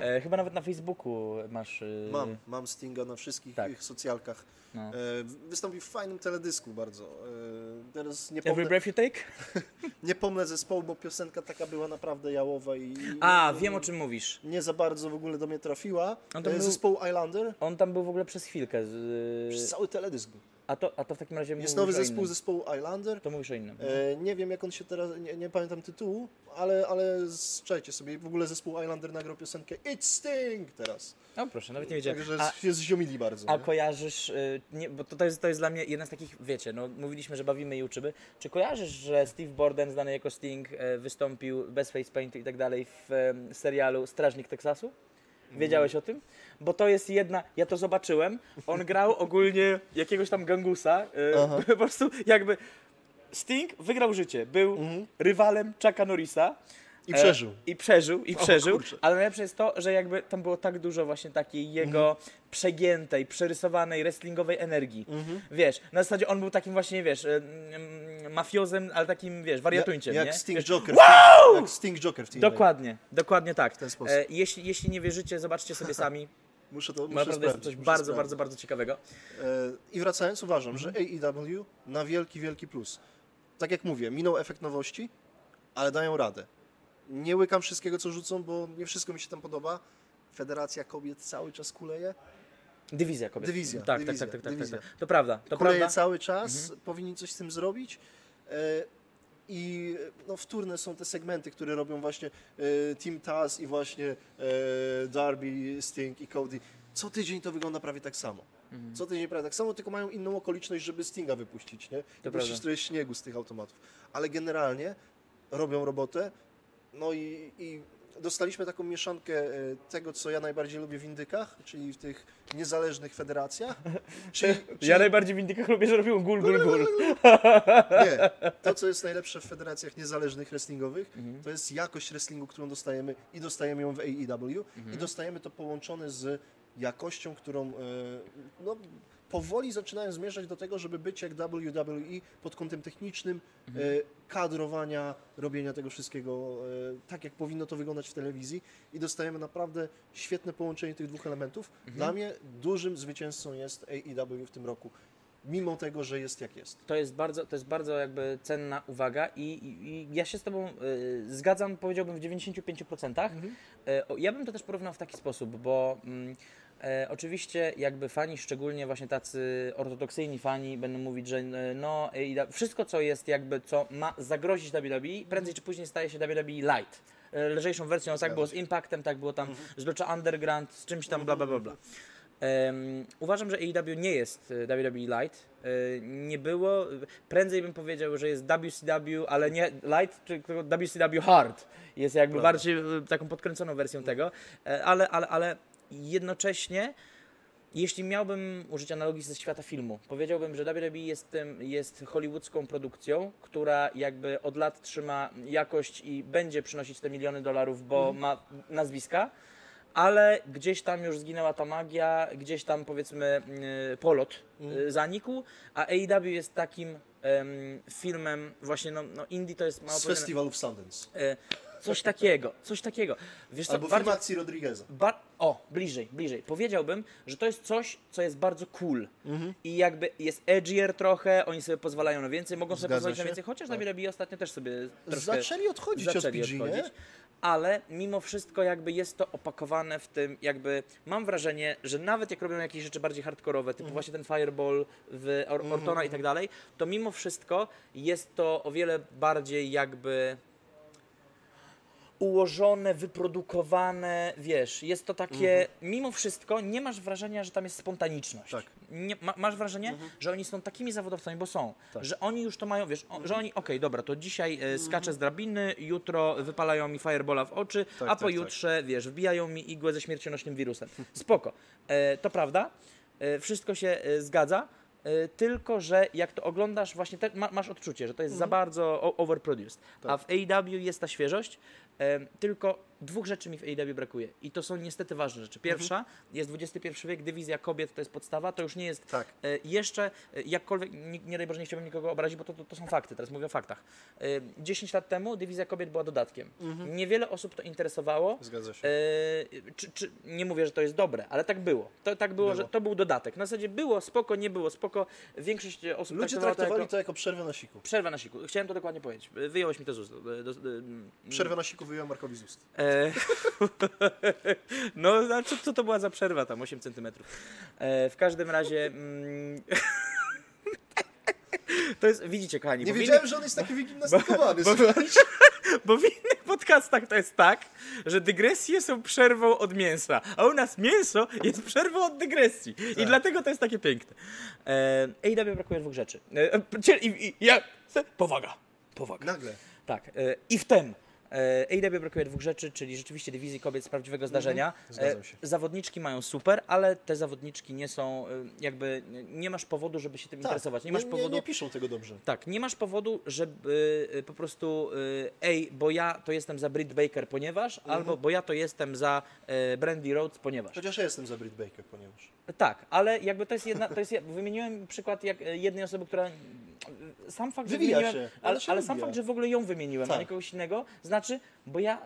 E, chyba nawet na Facebooku masz. E, Mam, mam Stinga na wszystkich Tak. ich socjalkach. No. E, wystąpił w fajnym teledysku bardzo. E, teraz nie Every pomnę, breath you take? (laughs) nie pomnę zespołu, bo piosenka taka była naprawdę jałowa i... A, i- wiem o czym mówisz. Nie za bardzo w ogóle do mnie trafiła. On to E, był- Zespołu Islander. On tam był w ogóle przez chwilkę. Z, Przez cały teledysk był. A, to, a to w takim razie Jest nowy zespół zespołu Islander. To mówisz o innym. E, nie wiem jak on się teraz, nie, nie pamiętam tytułu, ale, ale czekajcie sobie, w ogóle zespół Islander nagrał piosenkę It's Sting teraz. No proszę, nawet nie wiedziałem. Także A, się zziomili bardzo. a nie? kojarzysz, y, nie, bo to, to, jest, to jest dla mnie jedna z takich, wiecie, no mówiliśmy, że bawimy uczymy. Czy kojarzysz, że Steve Borden, znany jako Sting, e, wystąpił bez face paintu i tak dalej w serialu Strażnik Teksasu? Wiedziałeś o tym? Bo to jest jedna, ja to zobaczyłem, on grał ogólnie jakiegoś tam gangusa, e, (laughs) po prostu jakby Sting wygrał życie, był rywalem Chucka Norrisa. I E, przeżył. I przeżył, i O, przeżył. kurczę. ale najlepsze jest to, że jakby tam było tak dużo właśnie takiej jego Mhm. przegiętej, przerysowanej, wrestlingowej energii. Wiesz, na zasadzie on był takim właśnie, wiesz, em, em, mafiozem, ale takim, wiesz, wariatuńciem, jak nie? Sting Wiesz, Joker. Jak Sting Joker w tym. Dokładnie, dokładnie tak. W ten sposób. E, jeśli, jeśli nie wierzycie, zobaczcie sobie sami. Muszę to muszę Naprawdę jest coś muszę bardzo, sprawdzić. bardzo, bardzo ciekawego. E, I wracając, uważam, Mhm. że AEW na wielki, wielki plus. Tak jak mówię, minął efekt nowości, ale dają radę. Nie łykam wszystkiego, co rzucą, bo nie wszystko mi się tam podoba. Federacja kobiet cały czas kuleje. Dywizja kobiet. Dywizja, Tak, dywizja, tak, tak, tak, tak, dywizja. tak. To prawda, to kuleje prawda. cały czas, Mhm. powinni coś z tym zrobić. I no, wtórne są te segmenty, które robią właśnie e, Team Taz i właśnie e, Darby, Sting i Cody. Co tydzień to wygląda prawie tak samo. Mhm. Co tydzień prawie tak samo, tylko mają inną okoliczność, żeby Stinga wypuścić, nie? I To puścić prawda. trochę śniegu z tych automatów. Ale generalnie robią robotę. No i, i dostaliśmy taką mieszankę e, tego, co ja najbardziej lubię w Indykach, czyli w tych niezależnych federacjach. Czyli, (laughs) czyli Ja najbardziej w Indykach lubię, że robią gul, gul, gul. (laughs) nie. To, co jest najlepsze w federacjach niezależnych wrestlingowych, Mhm. to jest jakość wrestlingu, którą dostajemy i dostajemy ją w AEW Mhm. i dostajemy to połączone z jakością, którą e, no, powoli zaczynają zmierzać do tego, żeby być jak WWE pod kątem technicznym, Mhm. e, kadrowania, robienia tego wszystkiego e, tak, jak powinno to wyglądać w telewizji i dostajemy naprawdę świetne połączenie tych dwóch elementów. Mhm. Dla mnie dużym zwycięzcą jest AEW w tym roku, mimo tego, że jest jak jest. To jest bardzo, to jest bardzo jakby cenna uwaga i, i, i ja się z Tobą y, zgadzam, powiedziałbym w 95%. Y, o, ja bym to też porównał w taki sposób, bo mm, e, oczywiście jakby fani, szczególnie właśnie tacy ortodoksyjni fani będą mówić, że y, no i da- wszystko co jest jakby, co ma zagrozić WWE, prędzej czy później staje się WWE Light. Y, Lżejszą wersją, tak było z Impactem, tak było tam z Lucha Underground, z czymś tam bla bla bla bla. Em, uważam, że AEW nie jest e, WWE Light. E, nie było. Prędzej bym powiedział, że jest WCW, ale nie Light, tylko WCW Hard. Jest jakby Prawda. bardziej e, taką podkręconą wersją tego. E, ale, ale, ale jednocześnie. Jeśli miałbym użyć analogii ze świata filmu, powiedziałbym, że WWE jest, tym, jest hollywoodzką produkcją, która jakby od lat trzyma jakość i będzie przynosić te miliony dolarów, bo ma nazwiska, ale gdzieś tam już zginęła ta magia, gdzieś tam powiedzmy yy, polot yy, zanikł, a AEW jest takim em, filmem właśnie, no, no indie to jest mało Z Festival of Sundance. e, Coś takiego, coś takiego. Wiesz co, Albo bardziej, Rodrigueza. O, bliżej, bliżej. Powiedziałbym, że to jest coś, co jest bardzo cool. Mhm. I jakby jest edgier trochę, oni sobie pozwalają na więcej, mogą sobie Zgadza pozwolić na się. więcej, chociaż Tak. na WWE ostatnio też sobie troszkę Zaczęli odchodzić zaczęli od PG, odchodzić. nie? Ale mimo wszystko jakby jest to opakowane w tym, jakby mam wrażenie, że nawet jak robią jakieś rzeczy bardziej hardkorowe, Mhm. typu właśnie ten Fireball w Or- Ortona i tak dalej, to mimo wszystko jest to o wiele bardziej jakby ułożone, wyprodukowane, wiesz, jest to takie, Mhm. mimo wszystko nie masz wrażenia, że tam jest spontaniczność. Tak. Nie, ma, masz wrażenie, że oni są takimi zawodowcami, bo są, Tak. że oni już to mają, wiesz, że oni, okej, dobra, to dzisiaj e, skaczę Mhm. z drabiny, jutro wypalają mi firebola w oczy, Tak, a tak, pojutrze, wiesz, wbijają mi igłę ze śmiercionośnym wirusem. Spoko. E, to prawda, e, wszystko się e, zgadza, e, tylko że jak to oglądasz, właśnie te, ma, masz odczucie, że to jest za bardzo o- overproduced. A Tak. w AEW jest ta świeżość, e, tylko dwóch rzeczy mi w AEW brakuje. I to są niestety ważne rzeczy. Pierwsza jest XXI wiek, dywizja kobiet to jest podstawa, to już nie jest Tak. e, jeszcze, e, jakkolwiek, nie, nie daj Boże, nie chciałbym nikogo obrazić, bo to, to, to są fakty, teraz mówię o faktach. E, 10 lat temu dywizja kobiet była dodatkiem. Niewiele osób to interesowało. Zgadza się. E, czy, czy, nie mówię, że to jest dobre, ale tak było. To, tak było, Było. że to był dodatek. Na zasadzie było spoko, nie było spoko. Większość osób Ludzie traktowali jako... to jako przerwę na siku. Przerwa na siku. Chciałem to dokładnie powiedzieć. Wyjąłeś mi to z ust. Do- do- mm, Przerwę na siku wyjąłem Markowi z ust. E, (laughs) no, a co, co to była za przerwa tam, 8 centymetrów. E, w każdym razie... Mm, (laughs) to jest, widzicie kochani, Nie wiedziałem, że on jest taki wygimnastykowany. bo-. (laughs) Bo w innych podcastach to jest tak, że dygresje są przerwą od mięsa, a u nas mięso jest przerwą od dygresji. I Tak. dlatego to jest takie piękne. E, AEW brakuje dwóch rzeczy. E, i, i, ja, powaga, powaga. Nagle. Tak, e, i w tym e, AEW brakuje dwóch rzeczy, czyli rzeczywiście dywizji kobiet z prawdziwego zdarzenia. Mhm. zgadzam E, się. Zawodniczki mają super, ale te zawodniczki nie są, e, jakby, nie masz powodu, żeby się tym interesować. Nie masz nie, powodu... nie, nie piszą tego dobrze. Tak, nie masz powodu, żeby po prostu, ej, bo ja to jestem za Britt Baker, ponieważ, Mhm. albo bo ja to jestem za Brandy Rhodes, ponieważ. Chociaż ja jestem za Britt Baker, ponieważ. Tak, ale jakby to jest jedna, to jest, wymieniłem przykład jak, y, jednej osoby, która, sam fakt, że Wywija wymieniłem, się, ale, ale się ale sam fakt, że w ogóle ją wymieniłem, a Tak. nie kogoś innego, znaczy, bo ja,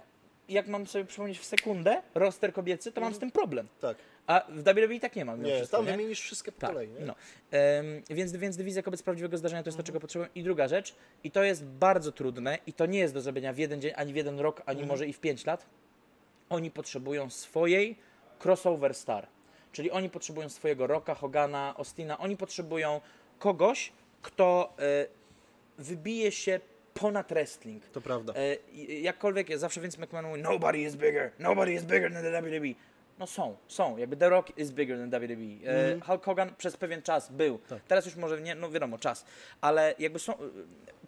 jak mam sobie przypomnieć w sekundę roster kobiecy, to mam z tym problem. Tak. A w WWE tak nie mam. Nie, wszystko, tam nie? wymienisz wszystkie po Tak, kolei. No. Em, więc, więc dywizja kobiet z prawdziwego zdarzenia to jest to, czego potrzebują. I druga rzecz, i to jest bardzo trudne, i to nie jest do zrobienia w jeden dzień, ani w jeden rok, ani może i w pięć lat. Oni potrzebują swojej crossover star. Czyli oni potrzebują swojego Rocka, Hogana, Ostina. Oni potrzebują kogoś, kto e, wybije się ponad wrestling. To prawda. I- jakkolwiek, zawsze Vince McMahon mówi, nobody is bigger, nobody is bigger than the WWE. No są, są. Jakby The Rock is bigger than WWE. E, Hulk Hogan przez pewien czas był. Tak. Teraz już może nie, no wiadomo, czas. Ale jakby są,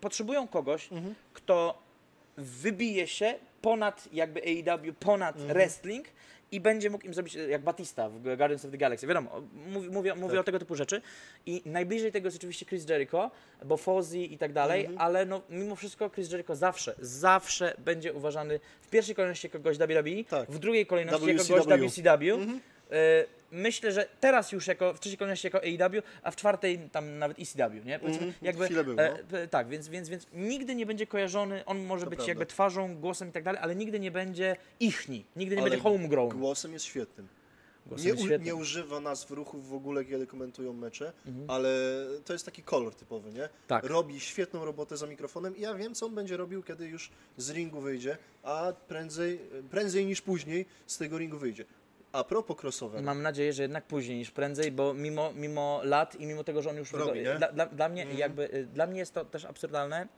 potrzebują kogoś, kto wybije się ponad jakby AEW, ponad wrestling i będzie mógł im zrobić, jak Batista w Guardians of the Galaxy. Wiadomo, mówię, mówię, mówię Tak. o tego typu rzeczy. I najbliżej tego jest oczywiście Chris Jericho, bo Fozzy i tak dalej, ale no, mimo wszystko Chris Jericho zawsze, zawsze będzie uważany w pierwszej kolejności jako gość WWE, Tak. w drugiej kolejności jako WCW. gość WCW. E, myślę, że teraz już jako, w trzeciej kolejności jako AEW, a w czwartej tam nawet ECW, nie? Powiedzmy, Mhm. jakby, był, e, no. tak, więc, więc, więc nigdy nie będzie kojarzony, on może To być prawda. jakby twarzą, głosem i tak dalej, ale nigdy nie będzie ichni, nigdy nie Ale będzie homegrown. Głosem jest świetnym. Głosem Nie, jest świetnym. nie używa nazw ruchów w ogóle, kiedy komentują mecze, ale to jest taki kolor typowy, nie? Tak. Robi świetną robotę za mikrofonem i ja wiem, co on będzie robił, kiedy już z ringu wyjdzie, a prędzej, prędzej niż później z tego ringu wyjdzie. A propos crossover, Mam nadzieję, że jednak później niż prędzej, bo mimo, mimo lat i mimo tego, że on już Robi, wygo-? Mhm. dla, dla, dla mnie jakby y, dla mnie jest to też absurdalne.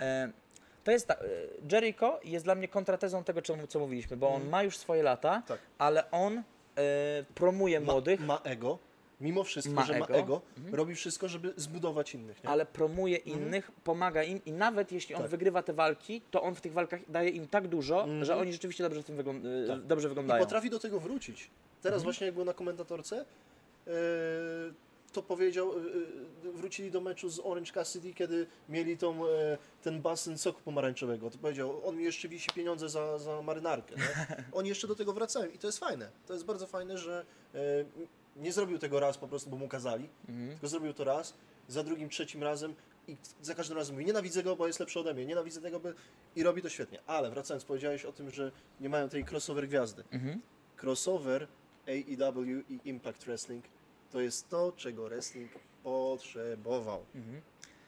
E, to jest ta, y, Jericho jest dla mnie kontratezą tego, co, co mówiliśmy, bo on ma już swoje lata, Mhm. Tak. ale on e, promuje ma, młodych, ma ego, mimo wszystko, Ma że ma ego. ego, robi wszystko, żeby zbudować innych, nie? ale promuje innych, pomaga im i nawet jeśli on Tak. wygrywa te walki, to on w tych walkach daje im tak dużo, że oni rzeczywiście dobrze w tym wyglą- y, Tak. dobrze I wyglądają. potrafi do tego wrócić. Teraz Mhm. właśnie jak był na komentatorce, e, to powiedział, e, e, wrócili do meczu z Orange Cassidy, kiedy mieli tą, e, ten basen soku pomarańczowego. To powiedział, on mi jeszcze wisi pieniądze za, za marynarkę. Nie? (laughs) Oni jeszcze do tego wracają i to jest fajne. To jest bardzo fajne, że e, nie zrobił tego raz po prostu, bo mu kazali, Mhm. tylko zrobił to raz, za drugim, trzecim razem i za każdym razem mówi, nienawidzę go, bo jest lepszy ode mnie, nienawidzę tego, by... i robi to świetnie. Ale wracając, powiedziałeś o tym, że nie mają tej crossover gwiazdy Mhm. crossover AEW i Impact Wrestling to jest to, czego wrestling potrzebował.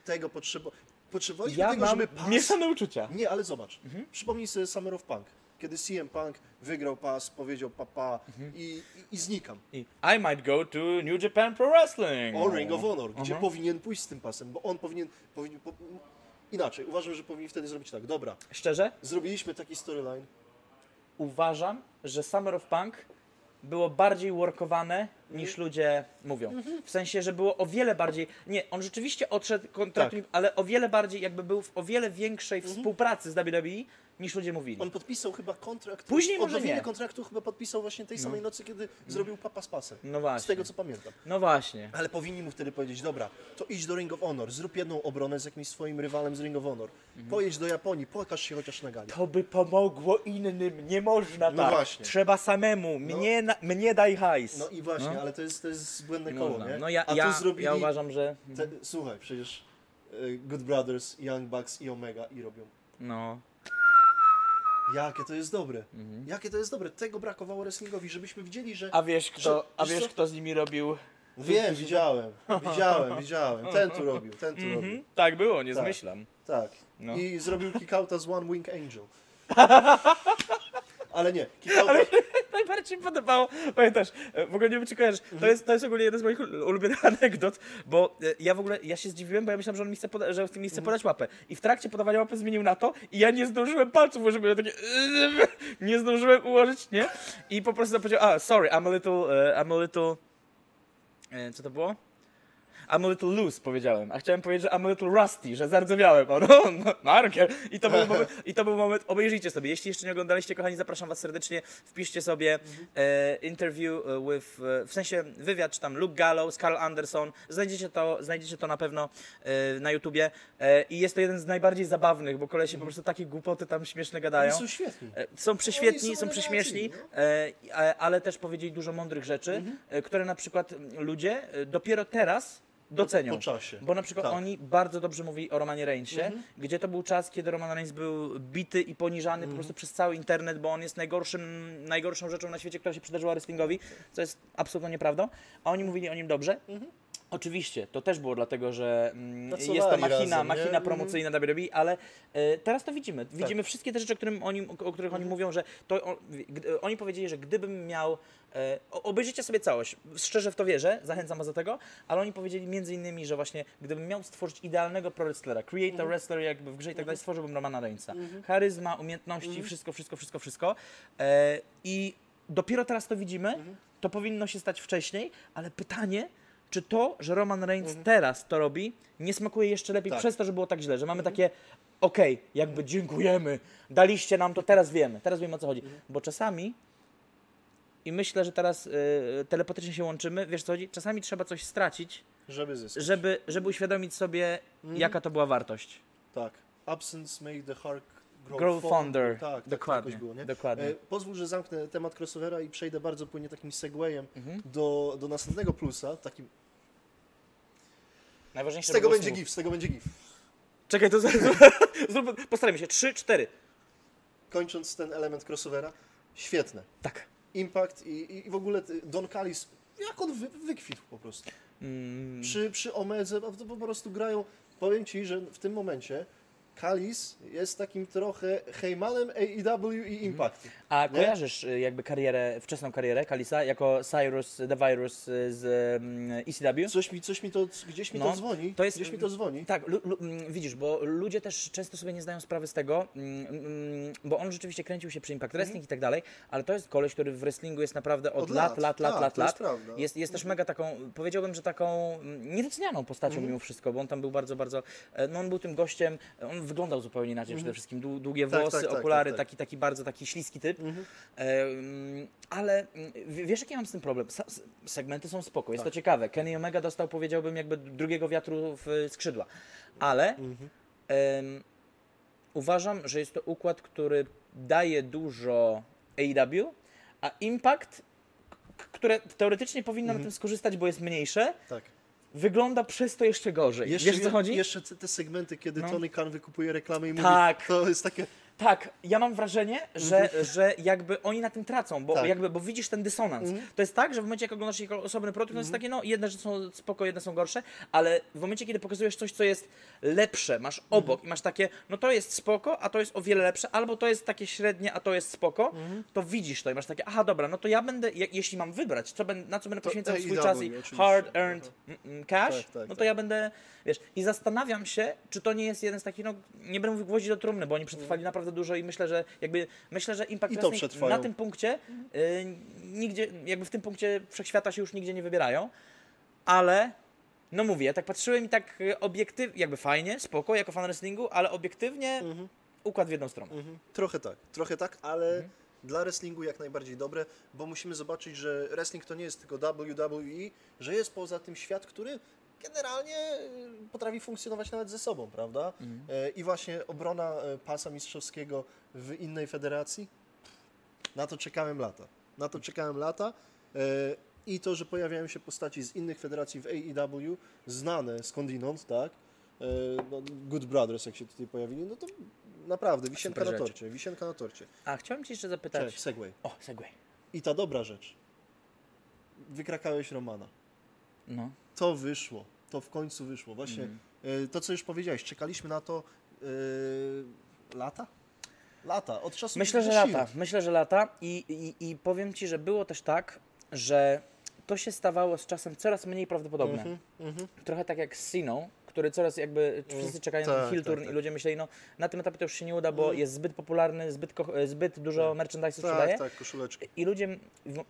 Tego potrzebo... Potrzebowaliśmy Mhm. Ja tego, mam żeby pas... mieszane uczucia. Nie, ale zobacz. Przypomnij sobie Summer of Punk. Kiedy CM Punk wygrał pas, powiedział papa Mhm. i, i, i znikam. I I might go to New Japan Pro Wrestling. O Ring of Honor, gdzie Mhm. powinien pójść z tym pasem, bo on powinien, powinien po, inaczej. Uważam, że powinni wtedy zrobić tak. Dobra, Szczerze, zrobiliśmy taki storyline. uważam, że Summer of Punk było bardziej workowane niż ludzie mówią. W sensie, że było o wiele bardziej. Nie, on rzeczywiście odszedł kontraktem, Tak. ale o wiele bardziej, jakby był w o wiele większej współpracy z WWE niż ludzie mówili. On podpisał chyba kontrakt. Później może nie. kontraktu chyba podpisał właśnie tej samej nocy, kiedy zrobił Papa z pasem. No właśnie. Z tego co pamiętam. No właśnie. Ale powinni mu wtedy powiedzieć, dobra, to idź do Ring of Honor, zrób jedną obronę z jakimś swoim rywalem z Ring of Honor. Mhm. Pojedź do Japonii, pokaż się chociaż na gali. To by pomogło innym, nie można No tak. właśnie. Trzeba samemu, mnie, na, mnie daj hajs. No i właśnie, No. ale to jest, to jest błędne No, koło, no. nie? no ja, A ja, tu zrobili... ja uważam, że Te, słuchaj, przecież y, Good Brothers, Young Bucks i Omega i robią. no, Jakie to jest dobre. Jakie to jest dobre. Tego brakowało wrestlingowi, żebyśmy widzieli, że... a wiesz kto, Że- a wiesz co? kto z nimi robił? Wiem, widziałem, widziałem, widziałem. Ten tu robił, ten tu robił. Mhm, tak było, nie Tak. zmyślam. Tak. No. I zrobił kickouta z One Wing Angel. (laughs) Ale nie, (laughs) kickouta... (laughs) Najbardziej mi podobało, pamiętasz, e, w ogóle nie wiem czy kojarzysz, to jest, to jest ogólnie jeden z moich ul- ulubionych (laughs) anegdot, bo e, ja w ogóle, ja się zdziwiłem, bo ja myślałem, że on mi chce, poda- że mi chce podać łapę. I w trakcie podawania łapy zmienił na to i ja nie zdążyłem palców, żeby ja takie nie zdążyłem ułożyć, nie? I po prostu powiedział, a sorry, I'm a little, e, I'm a little, co to było? I'm a little loose, powiedziałem. A chciałem powiedzieć, że I'm a little rusty, że zardzewiałem. O, no, no, no, I to, był (laughs) moment, I to był moment, obejrzyjcie sobie. Jeśli jeszcze nie oglądaliście, kochani, zapraszam was serdecznie. Wpiszcie sobie e, interview e, with, e, w sensie wywiad, czy tam Luke Gallows, Carl Anderson. Znajdziecie to, znajdziecie to na pewno e, na YouTubie. E, I jest to jeden z najbardziej zabawnych, bo kolesie po prostu takie głupoty tam śmieszne gadają. Oni są świetni. Są prześwietni, są są prześmieszni, a- ale też powiedzieli dużo mądrych rzeczy, e, które na przykład ludzie dopiero teraz docenią. Po czasie. Bo na przykład Tak. oni bardzo dobrze mówili o Romanie Reignsie, gdzie to był czas, kiedy Roman Reigns był bity i poniżany po prostu przez cały internet, bo on jest najgorszym, najgorszą rzeczą na świecie, która się przydarzyła wrestlingowi, co jest absolutnie nieprawdą, a oni mówili o nim dobrze. Oczywiście, to też było dlatego, że mm, jest to machina, razem, machina Mhm. promocyjna WWE, ale e, teraz to widzimy. Widzimy wszystkie te rzeczy, o, którym oni, o których Mhm. oni mówią, że to, o, gdy, oni powiedzieli, że gdybym miał, e, obejrzyjcie sobie całość, szczerze w to wierzę, zachęcam was do tego, ale oni powiedzieli między innymi, że właśnie gdybym miał stworzyć idealnego pro wrestlera, create Mhm. a wrestler jakby w grze i tak dalej, stworzyłbym Romana Reignsa. Charyzma, umiejętności, wszystko, wszystko, wszystko, wszystko. E, I dopiero teraz to widzimy, to powinno się stać wcześniej, ale pytanie, czy to, że Roman Reigns teraz to robi, nie smakuje jeszcze lepiej Tak. przez to, że było tak źle, że mamy takie, okej, jakby dziękujemy, daliście nam to, teraz wiemy, teraz wiemy o co chodzi. Bo czasami, i myślę, że teraz y, telepatycznie się łączymy, wiesz co chodzi, czasami trzeba coś stracić, Żeby zyskać. żeby, żeby uświadomić sobie, jaka to była wartość. Tak. Absence make the heart grow, Grow fonder. Tak, tak, Dokładnie, jakoś było, nie? dokładnie. E, pozwól, że zamknę temat crossovera i przejdę bardzo płynnie takim segwayem Mhm. do, do następnego plusa. Takim... Najważniejsze Z tego będzie słów. gif, z tego będzie gif. Czekaj, to (laughs) zrób, postarajmy się. Trzy, cztery. Kończąc ten element crossovera, świetne. Tak. Impact i, i w ogóle ty- Don Callis, jak on wy, wykwitł po prostu. Mm, Przy, przy Omedze po prostu grają, powiem Ci, że w tym momencie Callis jest takim trochę Heymanem AEW i Impactu. A Nie? kojarzysz y, jakby karierę, wczesną karierę Kalisa jako Cyrus the Virus y, z mm, ECW? Coś mi, coś mi to, gdzieś mi No, to dzwoni, to jest- gdzieś mi to dzwoni. Tak, mm, widzisz, bo ludzie też często sobie nie zdają sprawy z tego, mm, bo on rzeczywiście kręcił się przy Impact Wrestling i tak dalej, ale to jest koleś, który w wrestlingu jest naprawdę od, Od lat, lat, lat. lat, Tak, lat, jest prawda. Jest, jest też mega taką, powiedziałbym, że taką niedocenianą postacią mimo wszystko, bo on tam był bardzo, bardzo, e, no on był tym gościem, on wyglądał zupełnie inaczej przede wszystkim, dłu- długie Tak, włosy, tak, tak, okulary, tak, tak. taki, taki bardzo taki śliski typ. Mm, ale mm, w- wiesz, jaki ja mam z tym problem? Sa- segmenty są spoko, jest Tak. to ciekawe. Kenny Omega dostał, powiedziałbym, jakby drugiego wiatru w skrzydła. Ale Mhm. em, uważam, że jest to układ, który daje dużo AEW, a Impact, które teoretycznie powinno Mhm. na tym skorzystać, bo jest mniejsze, Tak. Wygląda przez to jeszcze gorzej. Jeszcze, Wiesz, co chodzi? Jeszcze te, te segmenty, kiedy No. Tony Khan wykupuje reklamy i Tak. mówi, to jest takie, Tak, ja mam wrażenie, że, że jakby oni na tym tracą, bo Tak. jakby, bo widzisz ten dysonans. To jest tak, że w momencie, jak oglądasz jako osobny produkt, to jest takie, no jedne rzeczy są spoko, jedne są gorsze, ale w momencie, kiedy pokazujesz coś, co jest lepsze, masz obok i masz takie, no to jest spoko, a to jest o wiele lepsze, albo to jest takie średnie, a to jest spoko, to widzisz to i masz takie, aha, dobra, no to ja będę, je, jeśli mam wybrać, co na co będę To poświęcał swój AEW czas i oczywiście. hard earned mm, mm, cash, Tak, tak, no to tak. ja będę, wiesz, i zastanawiam się, czy to nie jest jeden z takich, no nie będę mówił gwoździ do trumny, bo oni przetrwali naprawdę dużo i myślę, że jakby, myślę, że Impact Wrestling na tym punkcie, y, nigdzie, jakby w tym punkcie wszechświata się już nigdzie nie wybierają, ale no mówię, ja tak patrzyłem i tak obiektywnie, jakby fajnie, spoko, jako fan wrestlingu, ale obiektywnie układ w jedną stronę. Mhm. Trochę tak, trochę tak, ale dla wrestlingu jak najbardziej dobre, bo musimy zobaczyć, że wrestling to nie jest tylko WWE, że jest poza tym świat, który generalnie y, potrafi funkcjonować nawet ze sobą, prawda? E, I właśnie obrona e, pasa mistrzowskiego w innej federacji, na to czekałem lata. Na to czekałem lata. I to, że pojawiają się postaci z innych federacji w AEW, znane skądinąd, tak? No, Good Brothers, jak się tutaj pojawili, no to naprawdę wisienka Super na rzecz. torcie, wisienka na torcie. A chciałem Cię jeszcze zapytać, Cześć, segway. o, segway, I ta dobra rzecz. Wykrakałeś Romana. no. To wyszło. To w końcu wyszło. Właśnie e, to, co już powiedziałeś, czekaliśmy na to e, lata? Lata, od czasu Myślę, że lata. Myślę, że lata i, i, i powiem Ci, że było też tak, że to się stawało z czasem coraz mniej prawdopodobne. Mhm, mhm. Trochę tak jak z Siną, który coraz jakby wszyscy czekają na tak, heel turn tak, i tak. ludzie myśleli, no na tym etapie to już się nie uda, bo Mm. jest zbyt popularny, zbyt, ko- zbyt dużo merchandise'u sprzedaje. Tak, tak, koszuleczki. I ludzie,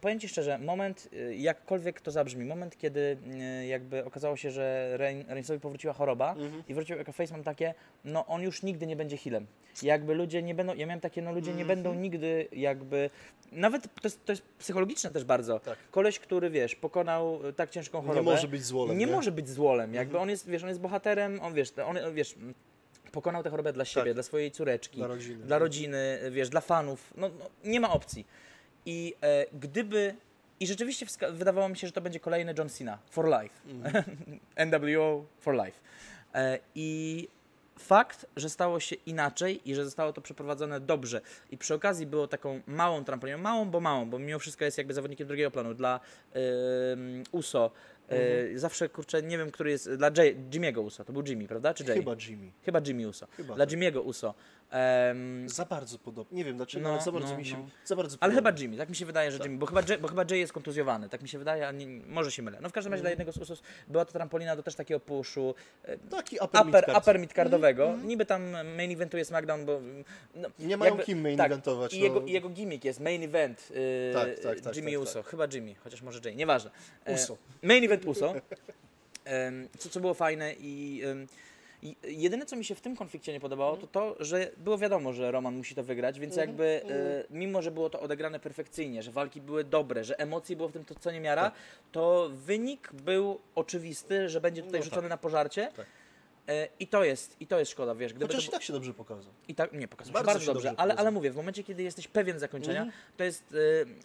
powiem Ci szczerze, moment, y, jakkolwiek to zabrzmi, moment, kiedy y, jakby okazało się, że Reignsowi powróciła choroba Mhm. i wrócił jako face, mam takie, no on już nigdy nie będzie healem. Jakby ludzie nie będą, ja miałem takie, no ludzie nie Mhm. będą nigdy jakby, nawet to jest, to jest psychologiczne też bardzo. Tak. Koleś, który wiesz, pokonał y, tak ciężką Nie chorobę. może być złolem, Nie, nie? Może być złolem, jakby on jest, wiesz, on jest bohaterem, on wiesz, on, wiesz, pokonał tę chorobę dla siebie, Tak. dla swojej córeczki, Dla rodziny. dla rodziny, wiesz, dla fanów, no, no nie ma opcji. I e, gdyby, i rzeczywiście wydawało mi się, że to będzie kolejny John Cena, for life, Mhm. (laughs) NWO for life. E, I fakt, że stało się inaczej i że zostało to przeprowadzone dobrze i przy okazji było taką małą trampoliną, małą, bo małą, bo mimo wszystko jest jakby zawodnikiem drugiego planu dla ym, USO. E, Zawsze, kurczę, nie wiem, który jest, dla Jay, Jimmy'ego USO, to był Jimmy, prawda, czy Jay? Chyba Jimmy. Chyba Jimmy Uso. Chyba Dla tak. Jimmy'ego Uso. Em, Za bardzo podobnie. Nie wiem dlaczego, No, ale za bardzo no, mi się. no. Za bardzo ale podobnie. chyba Jimmy, tak mi się wydaje, że Jimmy, bo chyba, Jay, bo chyba Jay jest kontuzjowany, tak mi się wydaje, a nie, może się mylę. No w każdym razie dla jednego z Usos była to trampolina do też takiego puszu, e, Taki upper, upper, mid-card. upper midcardowego. Niby tam main eventuje SmackDown, bo... No, Nie mają kim main tak, eventować. I no. jego, i jego gimmick jest main event y, Tak, tak, tak, Jimmy tak, Uso. Chyba Jimmy, chociaż może Jay, nieważne. E, Uso. Main event Uso. (laughs) Co, co było fajne i jedyne, co mi się w tym konflikcie nie podobało, to to, że było wiadomo, że Roman musi to wygrać, więc Mhm, jakby e, mimo, że było to odegrane perfekcyjnie, że walki były dobre, że emocji było w tym to co nie miara, Tak. to wynik był oczywisty, że będzie tutaj No rzucony tak. na pożarcie. Tak. E, I to jest, i to jest szkoda, wiesz, gdyby Chociaż to, i tak się dobrze pokazał. i tak, nie, pokazał Bardzo bardzo, dobrze, dobrze ale, ale mówię, w momencie, kiedy jesteś pewien zakończenia, Mhm. to jest...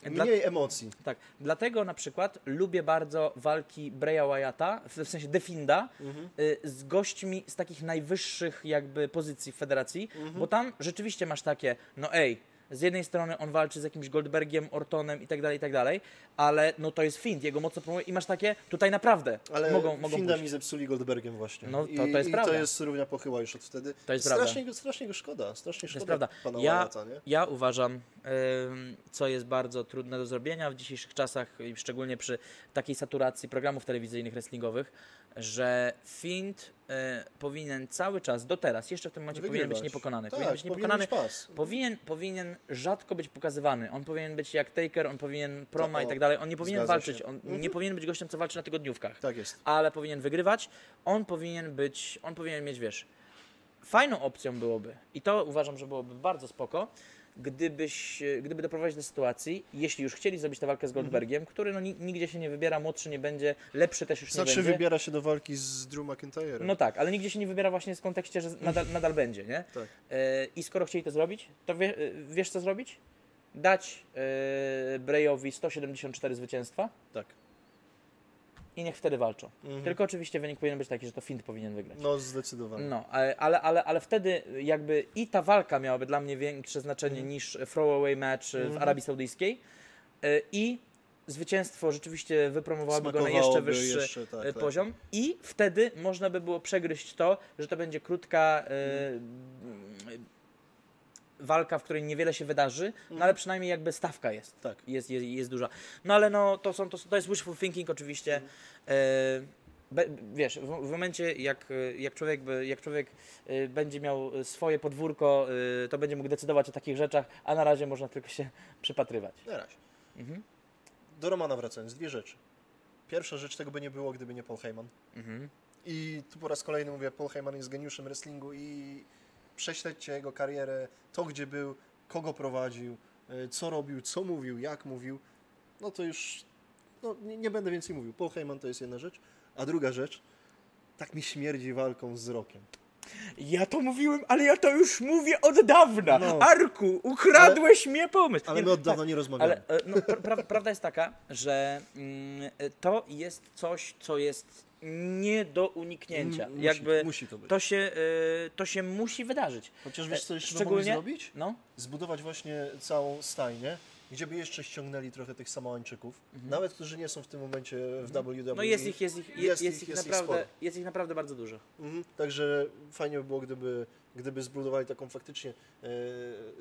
dla- Mniej emocji. tak, dlatego na przykład lubię bardzo walki Breya Wyatta, w w sensie Definda, Mhm. y, z gośćmi z takich najwyższych jakby pozycji w federacji, Mhm. bo tam rzeczywiście masz takie, no ej, z jednej strony on walczy z jakimś Goldbergiem, Ortonem i tak dalej, i tak dalej, ale no to jest Find, jego mocno promuje i masz takie, tutaj naprawdę Ale mogą, mogą Finda pójść. mi zepsuli Goldbergiem właśnie. No, to- I, to jest i prawda. to jest równia pochyła już od wtedy. To jest strasznie, prawda. Go, strasznie go szkoda. Strasznie To jest szkoda prawda. pana Ja, ja uważam, ym, co jest bardzo trudne do zrobienia w dzisiejszych czasach, szczególnie przy takiej saturacji programów telewizyjnych wrestlingowych, że Find y, powinien cały czas, do teraz, jeszcze w tym momencie powinien być niepokonany. Tak, powinien być powinien niepokonany. mieć pas. Powinien, powinien rzadko być pokazywany. On powinien być jak Taker, on powinien proma To- i o, tak dalej. On nie powinien walczyć. się. On Mhm. nie powinien być gościem, co walczy na tygodniówkach Tak jest. ale powinien wygrywać. On powinien być, on powinien mieć, wiesz, fajną opcją byłoby i to uważam, że byłoby bardzo spoko, gdybyś, e, gdyby doprowadzić do sytuacji, jeśli już chcieli zrobić tę walkę z Goldbergiem, który no, ni- nigdzie się nie wybiera, młodszy nie będzie, lepszy też już Znaczy nie będzie. wybiera się do walki z Drew McIntyre. No tak, ale nigdzie się nie wybiera właśnie w kontekście, że nadal, (clears throat) nadal będzie, nie? Tak. E, I skoro chcieli to zrobić, to wie, e, wiesz co zrobić? Dać e, Breyowi 174 zwycięstwa Tak. I niech wtedy walczą. Tylko oczywiście wynik powinien być taki, że to Fint powinien wygrać. No zdecydowanie. No, ale, ale, ale, ale wtedy jakby i ta walka miałaby dla mnie większe znaczenie Mhm. niż throwaway match w Arabii Saudyjskiej y, i zwycięstwo rzeczywiście wypromowałoby go na jeszcze wyższy jeszcze, tak, y, tak. poziom i wtedy można by było przegryźć to, że to będzie krótka y, walka, w której niewiele się wydarzy, no ale przynajmniej jakby stawka jest. Mhm. Tak. Jest, jest, jest duża. No ale no to, są, to, to jest wishful thinking oczywiście. Mhm. E, be, wiesz, w, w momencie jak, e, jak człowiek, jak człowiek e, będzie miał swoje podwórko, e, to będzie mógł decydować o takich rzeczach, a na razie można tylko się (laughs) przypatrywać. Na razie. Mhm. Do Romana wracając, dwie rzeczy. Pierwsza rzecz, tego by nie było, gdyby nie Paul Heyman. Mhm. I tu po raz kolejny mówię, Paul Heyman jest geniuszem wrestlingu i prześledźcie jego karierę, to gdzie był, kogo prowadził, y, co robił, co mówił, jak mówił. No to już no, nie, nie będę więcej mówił. Paul Heyman to jest jedna rzecz. A druga rzecz, tak mi śmierdzi walką z Rokiem. Ja to mówiłem, ale ja to już mówię od dawna. No. Arku, ukradłeś mnie pomysł. Ale Nie, my od tak, dawna nie rozmawiamy. Ale e, no, pra, pra, prawda jest taka, że mm, e, to jest coś, co jest nie do uniknięcia. M- musi- Jakby musi to być. to się, e, to się musi wydarzyć. Chociaż wiesz, co jeszcze Szczególnie- mogli zrobić? No, Zbudować właśnie całą stajnię, gdzie by jeszcze ściągnęli trochę tych Samoańczyków, nawet którzy nie są w tym momencie w WWE. Mhm. no jest ich, jest ich, jest, Jest jest ich- ich, jest ich naprawdę, sporo. jest ich naprawdę bardzo dużo. Mhm. Także fajnie by było, gdyby, gdyby zbudowali taką faktycznie e,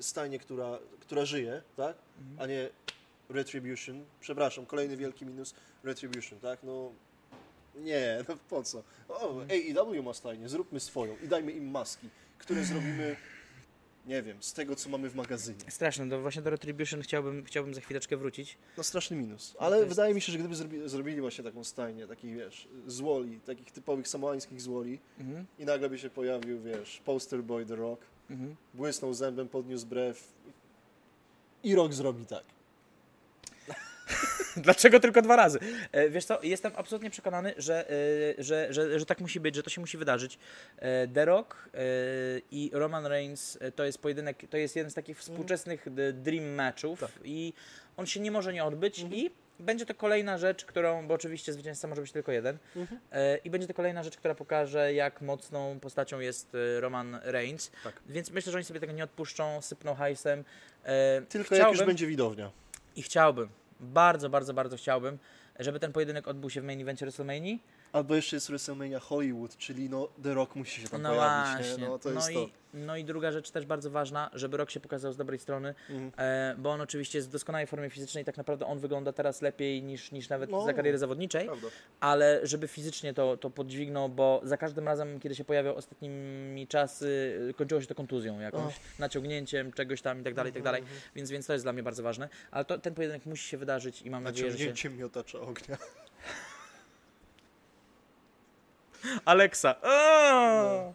stajnię, która, która żyje, tak? Mhm. A nie Retribution. Przepraszam, kolejny wielki minus Retribution, tak? No nie, no po co? O, Mhm. AEW ma stajnię, zróbmy swoją i dajmy im maski, które zrobimy, nie wiem, z tego, co mamy w magazynie. Straszne, do, właśnie do Retribution chciałbym, chciałbym za chwileczkę wrócić. No straszny minus. to Ale jest- wydaje mi się, że gdyby zrobi, zrobili właśnie taką stajnię, takich wiesz, złoli, takich typowych samoańskich złoli Mhm, i nagle by się pojawił, wiesz, poster boy The Rock, mhm. błysnął zębem, podniósł brew i Rock zrobi tak. (laughs) Dlaczego tylko dwa razy? E, wiesz co, jestem absolutnie przekonany, że, e, że, że, że tak musi być, że to się musi wydarzyć. E, The Rock i Roman Reigns to jest pojedynek, to jest jeden z takich współczesnych d- dream matchów Tak. i on się nie może nie odbyć i będzie to kolejna rzecz, którą, bo oczywiście zwycięzca może być tylko jeden, e, i będzie to kolejna rzecz, która pokaże, jak mocną postacią jest Roman Reigns. Tak. Więc myślę, że oni sobie tego nie odpuszczą, sypną hajsem. Tylko jak już będzie widownia. i chciałbym, bardzo, bardzo, bardzo chciałbym, żeby ten pojedynek odbył się w main evencie WrestleMania. Albo jeszcze jest WrestleMania Hollywood, czyli no The Rock musi się tam No pojawić, właśnie. nie? No to jest i, to. no i druga rzecz też bardzo ważna, żeby Rock się pokazał z dobrej strony, Mhm. e, bo on oczywiście jest w doskonałej formie fizycznej, tak naprawdę on wygląda teraz lepiej niż, niż nawet No. za kariery zawodniczej, Prawda. ale żeby fizycznie to, to podźwignął, bo za każdym razem, kiedy się pojawiał ostatnimi czasy, kończyło się to kontuzją jakąś, naciągnięciem czegoś tam i tak dalej, i tak dalej, Mhm, więc, więc to jest dla mnie bardzo ważne, ale to, ten pojedynek musi się wydarzyć i mam nadzieję, że się... Naciągnięciem miotacza ognia. (laughs) Aleksa. O! No.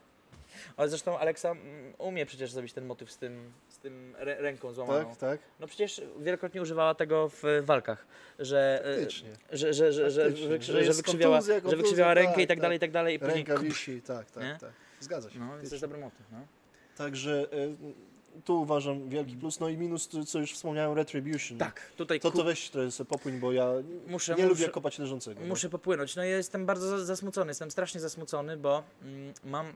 Ale zresztą Aleksa mm, umie przecież zrobić ten motyw z tym, z tym rę- ręką złamaną. Tak, tak? No przecież wielokrotnie używała tego w walkach, że, e, Faktycznie. że, że, że, że, Faktycznie, że, że że, jest wykrzywiała, kontuzja, że kontuzja, wykrzywiała rękę tak, i tak tak. dalej, i tak dalej. I później Ręka wisi, tak, tak, Nie? tak. Zgadza się. No, więc to faktycznie. jest dobry motyw. No. Także y, tu uważam wielki plus. No i minus, co już wspomniałem, Retribution. Tak, tutaj To to weź trochę sobie popłyń, bo ja Muszę- nie muszę- lubię kopać leżącego. no. Muszę popłynąć. No ja jestem bardzo za- zasmucony, jestem strasznie zasmucony, bo mm, mam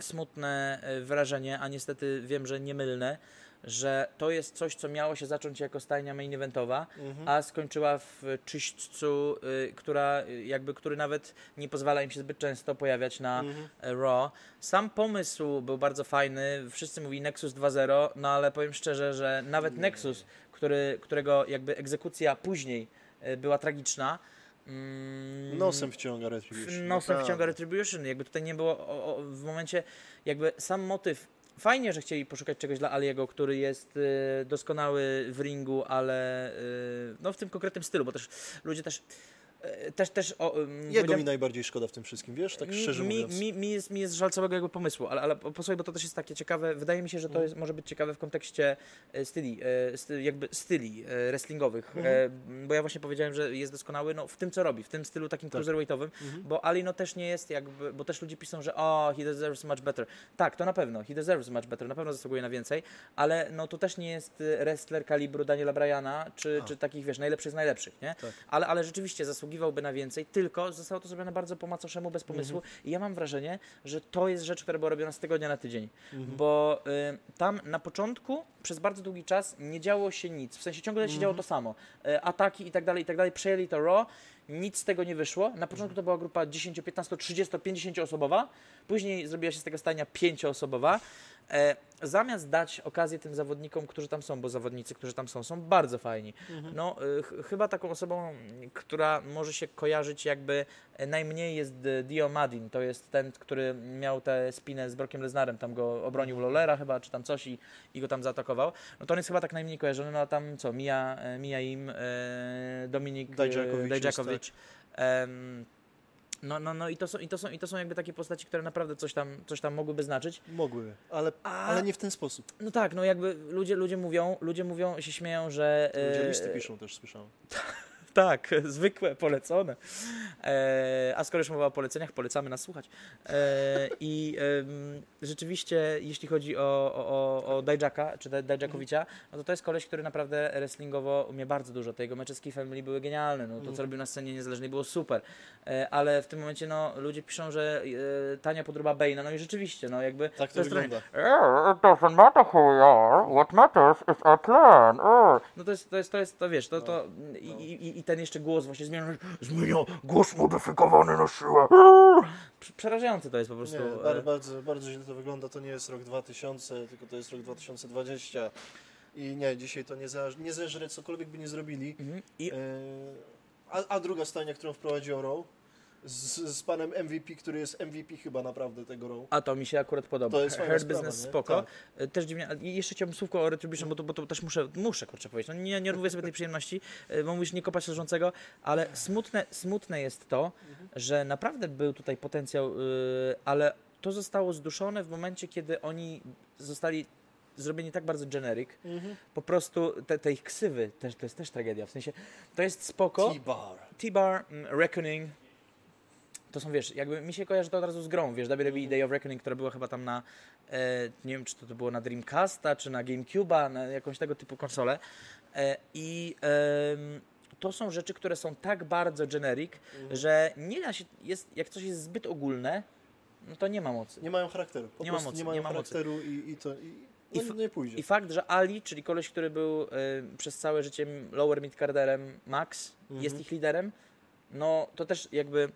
smutne e, wrażenie, a niestety wiem, że niemylne, że to jest coś, co miało się zacząć jako stajnia main eventowa, Mhm. a skończyła w czyśćcu, y, która y, jakby, który nawet nie pozwala im się zbyt często pojawiać na Mhm. e, Raw. Sam pomysł był bardzo fajny, wszyscy mówili Nexus 2.0, no ale powiem szczerze, że nawet Nexus, który, którego jakby egzekucja później e, była tragiczna, mm, Nosem wciąga Retribution. nosem naprawdę. wciąga Retribution. Jakby tutaj nie było o, o, w momencie, jakby sam motyw. Fajnie, że chcieli poszukać czegoś dla Aliego, który jest y, doskonały w ringu, ale y, no w tym konkretnym stylu, bo też ludzie też też też o, Jego mi najbardziej szkoda w tym wszystkim, wiesz, tak szczerze mi, mówiąc. mi, mi, jest, mi jest żal całego jakby pomysłu, ale, ale posłuchaj, bo to też jest takie ciekawe. Wydaje mi się, że to Mhm. jest, może być ciekawe w kontekście e, styli, e, jakby styli e, wrestlingowych, Mhm. e, bo ja właśnie powiedziałem, że jest doskonały no, w tym, co robi, w tym stylu takim Tak. cruiserweightowym, Mhm. bo Ali no też nie jest jakby, bo też ludzie piszą, że o, he deserves much better. Tak, to na pewno, he deserves much better, na pewno zasługuje na więcej, ale no to też nie jest e, wrestler kalibru Daniela Bryana, czy, A. czy takich, wiesz, najlepszych z najlepszych, nie? Tak. Ale, ale rzeczywiście zasługiwał zasługiwałby na więcej, tylko zostało to zrobione bardzo po macoszemu, bez pomysłu. I ja mam wrażenie, że to jest rzecz, która była robiona z tygodnia na tydzień, bo y, tam na początku przez bardzo długi czas nie działo się nic, w sensie ciągle się działo to samo, y, ataki i tak dalej, i tak dalej, przejęli to Raw, nic z tego nie wyszło, na początku to była grupa 10, 15, 30, 50 osobowa, później zrobiła się z tego stania 5 osobowa, zamiast dać okazję tym zawodnikom, którzy tam są, bo zawodnicy, którzy tam są, są bardzo fajni. No, y, ch- chyba taką osobą, która może się kojarzyć jakby e, najmniej jest e, Dio Madin. To jest ten, który miał tę spinę z Brokiem Lesnarem, tam go obronił Lolera chyba, czy tam coś i, i go tam zaatakował. No to on jest chyba tak najmniej kojarzony, no a tam co, Mija, e, Mija im, e, Dominik e, Dajdzakowicz. Em, no, no, no i to, są, i, to są, i to są jakby takie postaci, które naprawdę coś tam, coś tam mogłyby znaczyć. Mogłyby, ale, A- ale nie w ten sposób. No tak, no jakby ludzie, ludzie mówią, ludzie mówią, się śmieją, że... Ludzie e, listy piszą też, słyszałem. (laughs) Tak, (laughs) zwykłe, polecone. E, a skoro już mowa o poleceniach, polecamy nas słuchać. E, I em, rzeczywiście, jeśli chodzi o, o, o, Dajjaka, czy Daj- Dajjakowicza, no to to jest koleś, który naprawdę wrestlingowo umie bardzo dużo. Te jego mecze z Family były genialne. No, to, co robił na scenie niezależnej, było super. E, ale w tym momencie, no, ludzie piszą, że e, tania podróba Bane'a, no i rzeczywiście, no jakby... Tak to wygląda. Yeah, it doesn't matter who we are. What matters is our plan. No to jest, to jest, to jest, to wiesz, to, to i, i, i ten jeszcze głos właśnie zmieniony, Zmienia głos modyfikowany na siłę. Prze- przerażające to jest po prostu. Nie, e, bardzo, bardzo, bardzo źle to wygląda. To nie jest rok 2000, tylko to jest rok 2020. I nie, dzisiaj to nie, za, nie zeżre, cokolwiek by nie zrobili. mhm. I E, a, a druga stajnia, którą wprowadził Row, z, z panem MVP, który jest MVP chyba naprawdę tego Row. A to mi się akurat podoba. To jest sprawa, Business spoko. Tak. E, Też dziwnie. Jeszcze chciałbym słówko o Retribution, bo to, bo to też muszę, muszę kurczę powiedzieć. No nie, nie odmówię sobie tej przyjemności, e, bo mówisz nie kopać leżącego, ale smutne, smutne jest to, że naprawdę był tutaj potencjał, y, ale to zostało zduszone w momencie, kiedy oni zostali zrobieni tak bardzo generic, po prostu te, te ich ksywy, też, to jest też tragedia, w sensie to jest spoko, T-Bar. T-Bar, mm, Reckoning. To są, wiesz, jakby mi się kojarzy to od razu z grą, wiesz, WWE Day of Reckoning, która była chyba tam na, e, nie wiem, czy to, to było na Dreamcasta, czy na GameCube'a, na jakąś tego typu konsolę. E, I em, to są rzeczy, które są tak bardzo generic, że nie da się, jest, jak coś jest zbyt ogólne, no to nie ma mocy. Nie mają charakteru. Po Nie ma mocy, nie mają nie ma mocy. charakteru i, i to i, I no, pójdzie. I fakt, że Ali, czyli koleś, który był y, przez całe życie lower midcarderem Max, jest ich liderem, no to też jakby,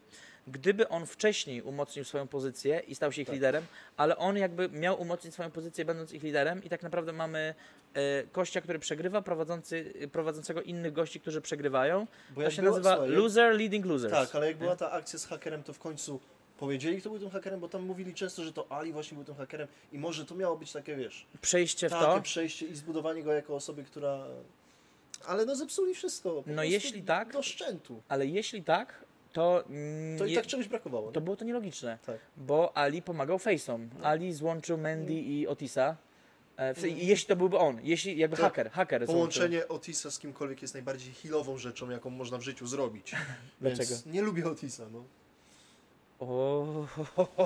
gdyby on wcześniej umocnił swoją pozycję i stał się ich Tak. liderem, ale on jakby miał umocnić swoją pozycję będąc ich liderem i tak naprawdę mamy y, kościa, który przegrywa, prowadzący, prowadzącego innych gości, którzy przegrywają. Bo To się była- nazywa słuchaj, loser leading losers. Tak, ale jak była ta akcja z hakerem, to w końcu powiedzieli, kto był tym hakerem, bo tam mówili często, że to Ali właśnie był tym hakerem i może to miało być takie, wiesz, Przejście w takie to. przejście i zbudowanie go jako osoby, która... Ale no zepsuli wszystko. No jeśli tak- Do szczętu. Ale jeśli tak, to, To i tak czegoś brakowało. to nie? było to nielogiczne. Tak. bo Ali pomagał Face'om. Ali złączył Mandy i Otisa. E, w, i Jeśli to byłby on, jeśli jakby To haker, haker złączył. Połączenie Otisa z kimkolwiek jest najbardziej healową rzeczą, jaką można w życiu zrobić. (laughs) Dlaczego? Nie lubię Otisa, no. O,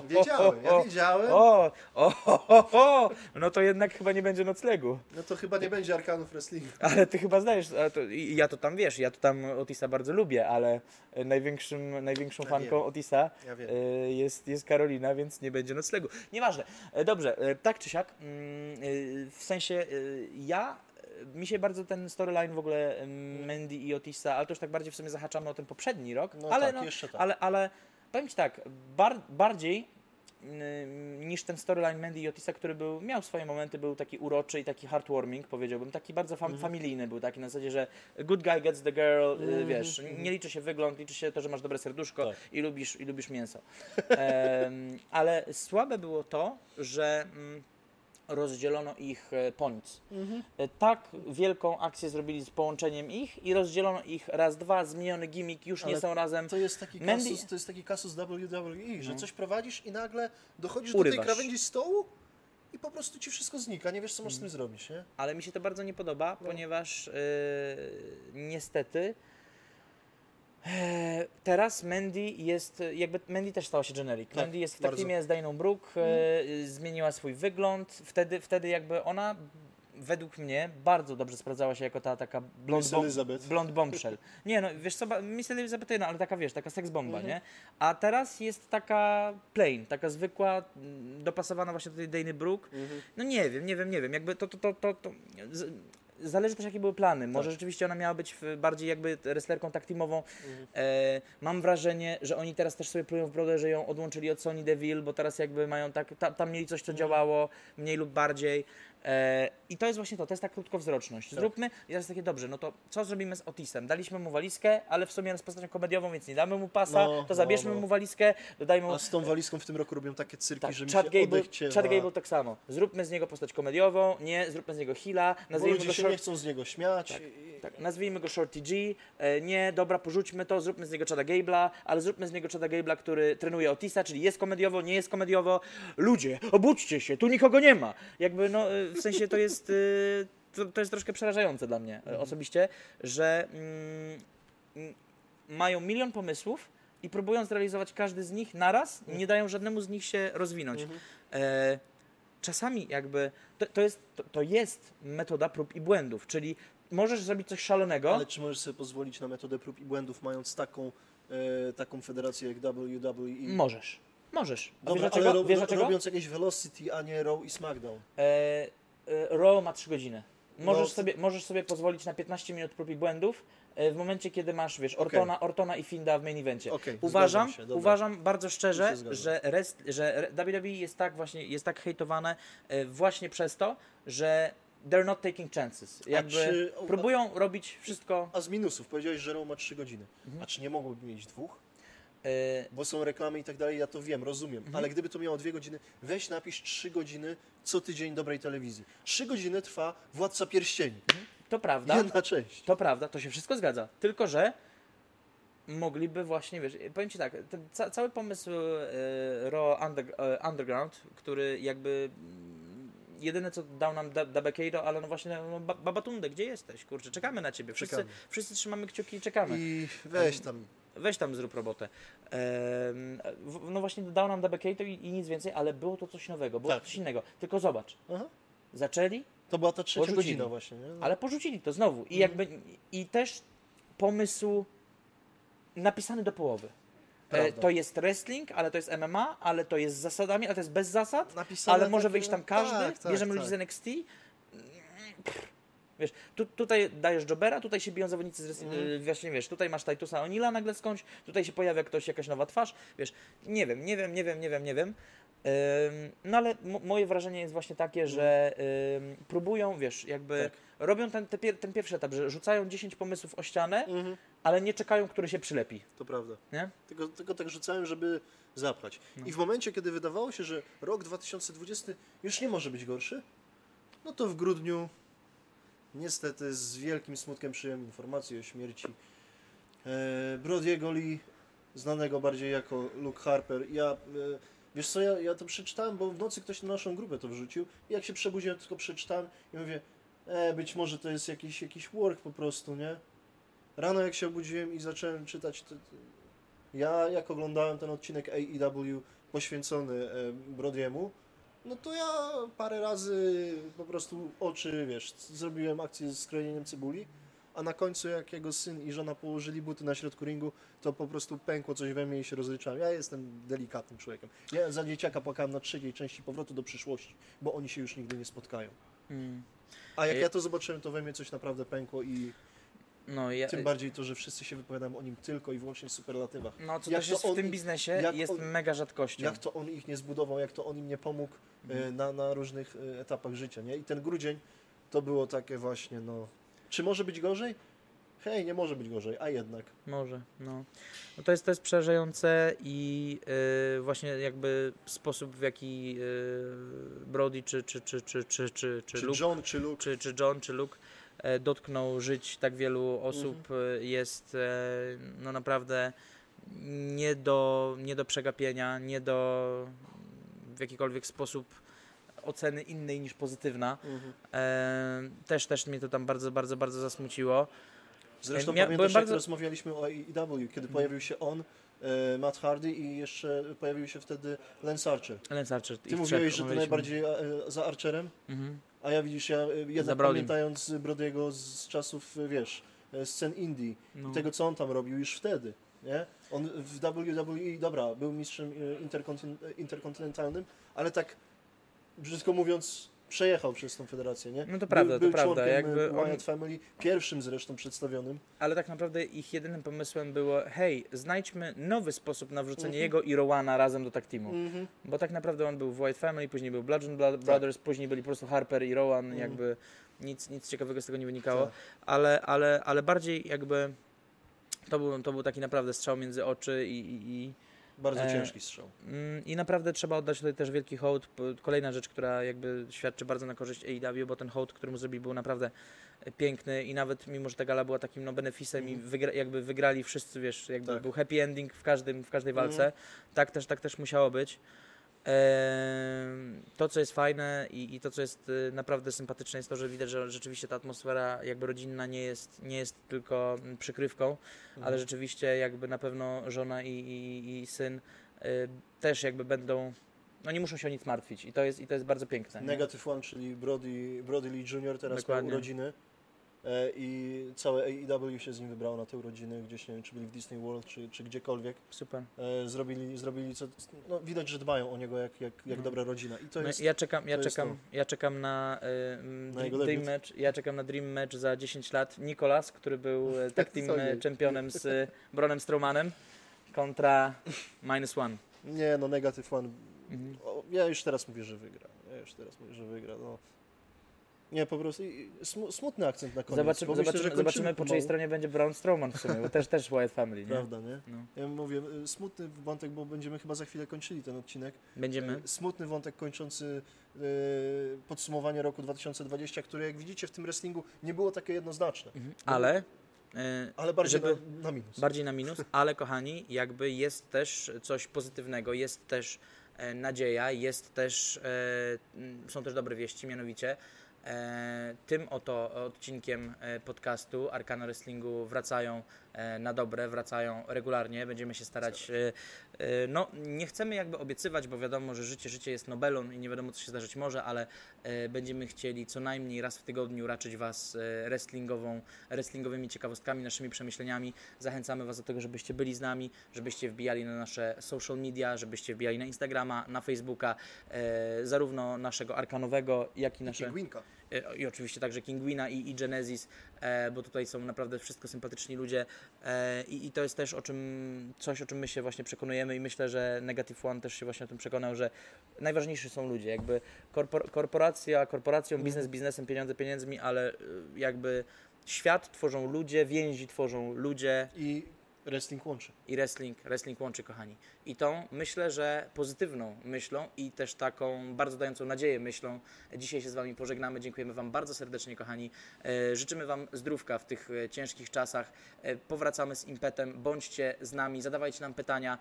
Wiedziałem, ja wiedziałem. o, o, o, o, no to jednak chyba nie będzie noclegu. No to chyba nie będzie Arkanów Wrestlingu. (laughs) Ale ty chyba znajesz, to, ja to tam wiesz, ja to tam Otisa bardzo lubię, ale największym, największą Ja fanką wiem. Otisa Ja e, jest, jest Karolina, więc nie będzie noclegu. Nieważne. E, Dobrze, e, tak czy siak, mm, w sensie ja, mi się bardzo ten storyline w ogóle Mandy i Otisa, ale to już tak bardziej w sumie zahaczamy o ten poprzedni rok, No ale, tak, no, jeszcze tak. ale, ale powiem Ci tak, bar, bardziej ym, niż ten storyline Mandy i Otisa, który był, miał swoje momenty, był taki uroczy i taki heartwarming, powiedziałbym, taki bardzo fam- Mhm. familijny był, taki na zasadzie, że good guy gets the girl, Mhm, wiesz, nie liczy się wygląd, liczy się to, że masz dobre serduszko Tak. i, lubisz, i lubisz mięso. Em, ale słabe było to, że mm, rozdzielono ich e, points. Mhm. E, Tak wielką akcję zrobili z połączeniem ich i rozdzielono ich raz, dwa, zmieniony gimmick, już nie Ale są razem. To jest taki Mandy- kasus, to jest taki kasus WWE, że No. coś prowadzisz i nagle dochodzisz do Urywasz. tej krawędzi stołu i po prostu ci wszystko znika, nie wiesz co masz z tym zrobić, nie? Ale mi się to bardzo nie podoba, No. ponieważ e, niestety teraz Mandy jest, jakby Mandy też stała się generic. Tak, Mandy jest w bardzo. teamie z Dainą Brooke, e, zmieniła swój wygląd, wtedy, wtedy jakby ona według mnie bardzo dobrze sprawdzała się jako ta taka blond, Miss Elizabeth. blond bombshell. Nie no, wiesz co, Miss Elizabethyna, ale taka wiesz, taka seks bomba, Mhm. nie? A teraz jest taka plain, taka zwykła, mm, dopasowana właśnie do tej Dany Brooke. Mhm. No nie wiem, nie wiem, nie wiem, jakby to, to, to, to, to Zależy też jakie były plany. Może Tak. rzeczywiście ona miała być bardziej jakby wrestlerką tak teamową. Mhm. E, mam wrażenie, że oni teraz też sobie plują w brodę, że ją odłączyli od Sony Deville, bo teraz jakby mają tak, ta, tam mieli coś, co działało, mniej lub bardziej. E, I to jest właśnie to, to jest ta krótkowzroczność. Tak. Zróbmy, i teraz takie dobrze, no to co zrobimy z Otisem? Daliśmy mu walizkę, ale w sumie jest postacią komediową, więc nie damy mu pasa, No, to zabierzmy no, no. mu walizkę, dodajmy mu A z tą walizką w tym roku robią takie cyrki, tak, że mi Chad się Gable, odechciewa. Chad Gable tak samo. Zróbmy z niego postać komediową, nie, zróbmy z niego Bo nazwijmy ludzie go się short, nie chcą z niego śmiać. i- tak, nazwijmy go Shorty G, e, nie, dobra, porzućmy to, zróbmy z niego Chada Gable'a, ale zróbmy z niego Chada Gable'a, który trenuje Otisa, czyli jest komediowo, nie jest komediowo. Ludzie, obudźcie się, tu nikogo nie ma. Jakby, no, e, w sensie to jest, e, to, to jest troszkę przerażające dla mnie e, osobiście, że mm, mm, mają milion pomysłów i próbują zrealizować każdy z nich naraz, nie dają żadnemu z nich się rozwinąć. Mhm. E, czasami jakby to, to, jest, to, to jest metoda prób i błędów, czyli możesz zrobić coś szalonego. Ale czy możesz sobie pozwolić na metodę prób i błędów, mając taką, e, taką federację jak WWE? Możesz. Możesz. Dobra, wiesz dlaczego? ale ro, wiesz dlaczego? robiąc jakieś Velocity, a nie Raw i SmackDown. E, e, Raw ma 3 godziny. Możesz, No, sobie, możesz sobie pozwolić na 15 minut prób i błędów e, w momencie, kiedy masz, wiesz. Ortona, Ortona i Finda w main evencie. Okej, uważam, się, uważam bardzo szczerze, że, rest, że WWE jest tak właśnie, jest tak hejtowane e, właśnie przez to, że they're not taking chances. Jakby czy- próbują robić wszystko. A z minusów, powiedziałeś, że Raw ma 3 godziny. Mhm. A czy nie mogłoby mieć dwóch? E, Bo są reklamy i tak dalej, ja to wiem, rozumiem. Mhm. Ale gdyby to miało dwie godziny, weź napisz 3 godziny co tydzień dobrej telewizji. 3 godziny trwa Władca Pierścieni. to prawda. Jedna część. To prawda, to się wszystko zgadza. Tylko, że mogliby właśnie, wiesz, powiem Ci tak, ten ca cały pomysł e, Raw under e, Underground, który jakby mm, jedyne co dał nam Da- Dabekeido, ale no właśnie no, ba Babatunde, gdzie jesteś? Kurczę, czekamy na Ciebie. Wszyscy, Czekamy. wszyscy trzymamy kciuki i czekamy. I weź tam. Weź tam zrób robotę. No właśnie dał nam Dabekeido i, i nic więcej, ale było to coś nowego, było Tak. coś innego. Tylko zobacz, Aha. zaczęli, To była ta trzecia godzina właśnie, nie? No. ale porzucili to znowu. I jakby i też pomysł napisany do połowy. E, Prawda. to jest wrestling, ale to jest MMA, ale to jest z zasadami, ale to jest bez zasad, Napisane ale może takie- wyjść tam każdy, tak, tak, bierzemy tak. ludzi z NXT. Pff, Wiesz, tu, tutaj dajesz Jobera, tutaj się biją zawodnicy z Mhm. y, właśnie wiesz, tutaj masz Titusa Onila nagle skądś, tutaj się pojawia ktoś, jakaś nowa twarz, wiesz, nie wiem, nie wiem, nie wiem, nie wiem, nie wiem. No ale mo- moje wrażenie jest właśnie takie, że ym, próbują, wiesz, jakby Mhm. Tak. robią ten, te pier- ten pierwszy etap, że rzucają 10 pomysłów o ścianę, Mhm, ale nie czekają, który się przylepi, to prawda. nie? Tylko, tylko tak rzucałem, żeby zapchać. No. I w momencie, kiedy wydawało się, że rok 2020 już nie może być gorszy, no to w grudniu niestety z wielkim smutkiem przyjąłem informację o śmierci e, Brodiego Lee, znanego bardziej jako Luke Harper. Ja, e, wiesz co, ja, ja to przeczytałem, bo w nocy ktoś na naszą grupę to wrzucił. I jak się przebudziłem, tylko przeczytałem i mówię, e, być może to jest jakiś, jakiś work po prostu, nie? Rano jak się obudziłem i zacząłem czytać, to, ja jak oglądałem ten odcinek AEW poświęcony e, Brodiemu, no to ja parę razy po prostu oczy, wiesz, zrobiłem akcję z krojeniem cebuli, a na końcu jak jego syn i żona położyli buty na środku ringu, to po prostu pękło coś we mnie i się rozryczałem. Ja jestem delikatnym człowiekiem. Ja za dzieciaka płakałem na trzeciej części Powrotu do przyszłości, bo oni się już nigdy nie spotkają. A jak I- ja to zobaczyłem, to we mnie coś naprawdę pękło i No, ja, tym bardziej to, że wszyscy się wypowiadają o nim tylko i wyłącznie w superlatywach. no co jak też jest w tym biznesie, jest on- mega rzadkością. jak to on ich nie zbudował, jak to on im nie pomógł e, na, na różnych e, etapach życia, nie? I ten grudzień to było takie właśnie, no... Czy może być gorzej? Hej, nie może być gorzej, a jednak. Może, no. no to, jest, to jest przerażające i y, właśnie jakby sposób, w jaki y, Brody czy, czy, czy, czy, czy, czy, czy, Czy Luke, John, czy Luke. czy, czy John, czy Luke e, dotknął żyć tak wielu osób e, jest e, no naprawdę nie do, nie do przegapienia, nie do w jakikolwiek sposób oceny innej niż pozytywna. Mhm. E, też, też mnie to tam bardzo, bardzo, bardzo zasmuciło. Zresztą Mia- pamiętasz, jak bardzo- rozmawialiśmy o AEW, kiedy pojawił się on, e, Matt Hardy i jeszcze pojawił się wtedy Lance Archer. Lance Archer. Ty mówiłeś, że ty najbardziej e, za Archerem, Mhm. A ja widzisz, ja e, jednak Za Brodym. pamiętając Brodiego z czasów, e, wiesz, e, scen indie No. i tego, co on tam robił już wtedy, nie? On w WWE, dobra, był mistrzem e, interkontyn- interkontynentalnym, ale tak, brzydko mówiąc, przejechał przez tą federację, nie? No to prawda, był, to był prawda, członkiem jakby e, on- Wyatt Family, pierwszym zresztą przedstawionym. Ale tak naprawdę ich jedynym pomysłem było, hej, znajdźmy nowy sposób na wrzucenie Mhm. jego i Rowana razem do tag teamu. Mhm. Bo tak naprawdę on był w White Family, później był Bludgeon Bla- Brothers, później byli po prostu Harper i Rowan, Mhm. jakby nic, nic ciekawego z tego nie wynikało. Tak. Ale, ale, ale bardziej jakby to był, to był taki naprawdę strzał między oczy i, i, i, Bardzo E, ciężki strzał. Mm, I naprawdę trzeba oddać tutaj też wielki hołd. Kolejna rzecz, która jakby świadczy bardzo na korzyść AEW, bo ten hołd, który mu zrobili, był naprawdę e, piękny i nawet mimo, że ta gala była takim no, benefisem i wygra, jakby wygrali wszyscy, wiesz, jakby Mhm. Tak. był happy ending w, każdym, w każdej Mhm. walce, tak, też, tak też musiało być. To, co jest fajne i, i to, co jest y, naprawdę sympatyczne, jest to, że widać, że rzeczywiście ta atmosfera jakby rodzinna nie jest, nie jest tylko mm, przykrywką, Mhm. ale rzeczywiście jakby na pewno żona i, i, i syn y, też jakby będą, no nie muszą się o nic martwić i to jest, i to jest bardzo piękne. nie? Negative One, czyli Brody, Brody Lee Jr. teraz Dokładnie. ma urodziny i całe AEW się z nim wybrało na te urodziny, gdzieś nie wiem, czy byli w Disney World, czy, czy gdziekolwiek. Super. E, zrobili, zrobili co, no, widać, że dbają o niego jak, jak, jak No. dobra rodzina. I to No, jest, ja czekam, ja to czekam, ja czekam na, y, Na dream, debiut. match, ja czekam na Dream Match za 10 lat. Nikolas, który był e, (laughs) tag team e, czempionem z e, Bronem Strowmanem kontra Minus One. Nie, no Negative One, Mhm. o, ja już teraz mówię, że wygra. Ja już teraz mówię, że wygra. No. Nie, po prostu smutny akcent na koniec. Zobaczymy, bo myślę, zobaczymy, zobaczymy po czyjej stronie będzie Braun Strowman w sumie, bo też, też Wyatt Family, nie? Prawda, nie? No. Ja mówię, y, smutny wątek, bo będziemy chyba za chwilę kończyli ten odcinek. Będziemy. E, Smutny wątek kończący e, podsumowanie roku 2020, które jak widzicie w tym wrestlingu nie było takie jednoznaczne, Mhm. Ale ale bardziej Żeby- na, na minus. bardziej na minus, ale kochani, jakby jest też coś pozytywnego, jest też e, nadzieja, jest też, e, są też dobre wieści, mianowicie tym oto odcinkiem e, podcastu Arkano Wrestlingu wracają e, na dobre, wracają regularnie, będziemy się starać, e, e, no nie chcemy jakby obiecywać, bo wiadomo, że życie, życie jest nobelą i nie wiadomo co się zdarzyć może, ale e, będziemy chcieli co najmniej raz w tygodniu raczyć Was e, wrestlingową, wrestlingowymi ciekawostkami, naszymi przemyśleniami. Zachęcamy Was do tego, żebyście byli z nami, żebyście wbijali na nasze social media, żebyście wbijali na Instagrama, na Facebooka, e, zarówno naszego Arkanowego, jak i nasze... Pingwinka. E, I oczywiście także Kingwina i, i Genesis, e, bo tutaj są naprawdę wszystko sympatyczni ludzie. E, i, i to jest też o czym, coś, o czym my się właśnie przekonujemy i myślę, że Negative One też się właśnie o tym przekonał, że najważniejsi są ludzie, jakby korpor, korporacja korporacją, Mhm. biznes biznesem, pieniądze pieniędzmi, ale jakby świat tworzą ludzie, więzi tworzą ludzie. I wrestling łączy. i wrestling, wrestling łączy, kochani. I tą myślę, że pozytywną myślą i też taką bardzo dającą nadzieję myślą dzisiaj się z Wami pożegnamy. Dziękujemy Wam bardzo serdecznie, kochani. E, życzymy Wam zdrówka w tych e, ciężkich czasach. E, powracamy z impetem. Bądźcie z nami, zadawajcie nam pytania.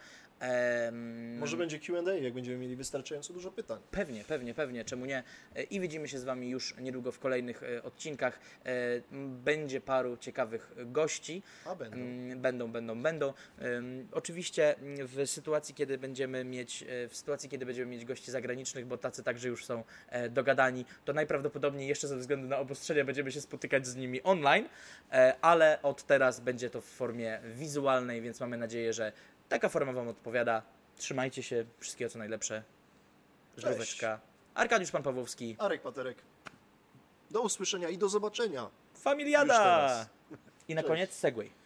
Może będzie Q&A, jak będziemy mieli wystarczająco dużo pytań. Pewnie, pewnie, pewnie, czemu nie? I widzimy się z Wami już niedługo w kolejnych odcinkach. Będzie paru ciekawych gości. A będą. Mm, Będą, będą, będą. Oczywiście w sytuacji, kiedy będziemy mieć, e, w sytuacji, kiedy będziemy mieć gości zagranicznych, bo tacy także już są e, dogadani, to najprawdopodobniej jeszcze ze względu na obostrzenia będziemy się spotykać z nimi online, e, ale od teraz będzie to w formie wizualnej, więc mamy nadzieję, że taka forma Wam odpowiada. Trzymajcie się, wszystkiego co najlepsze. Zdróweczka. Arkadiusz Pan Pawłowski. Arek Paterek. Do usłyszenia i do zobaczenia. Familiada! I na Cześć. koniec Segway.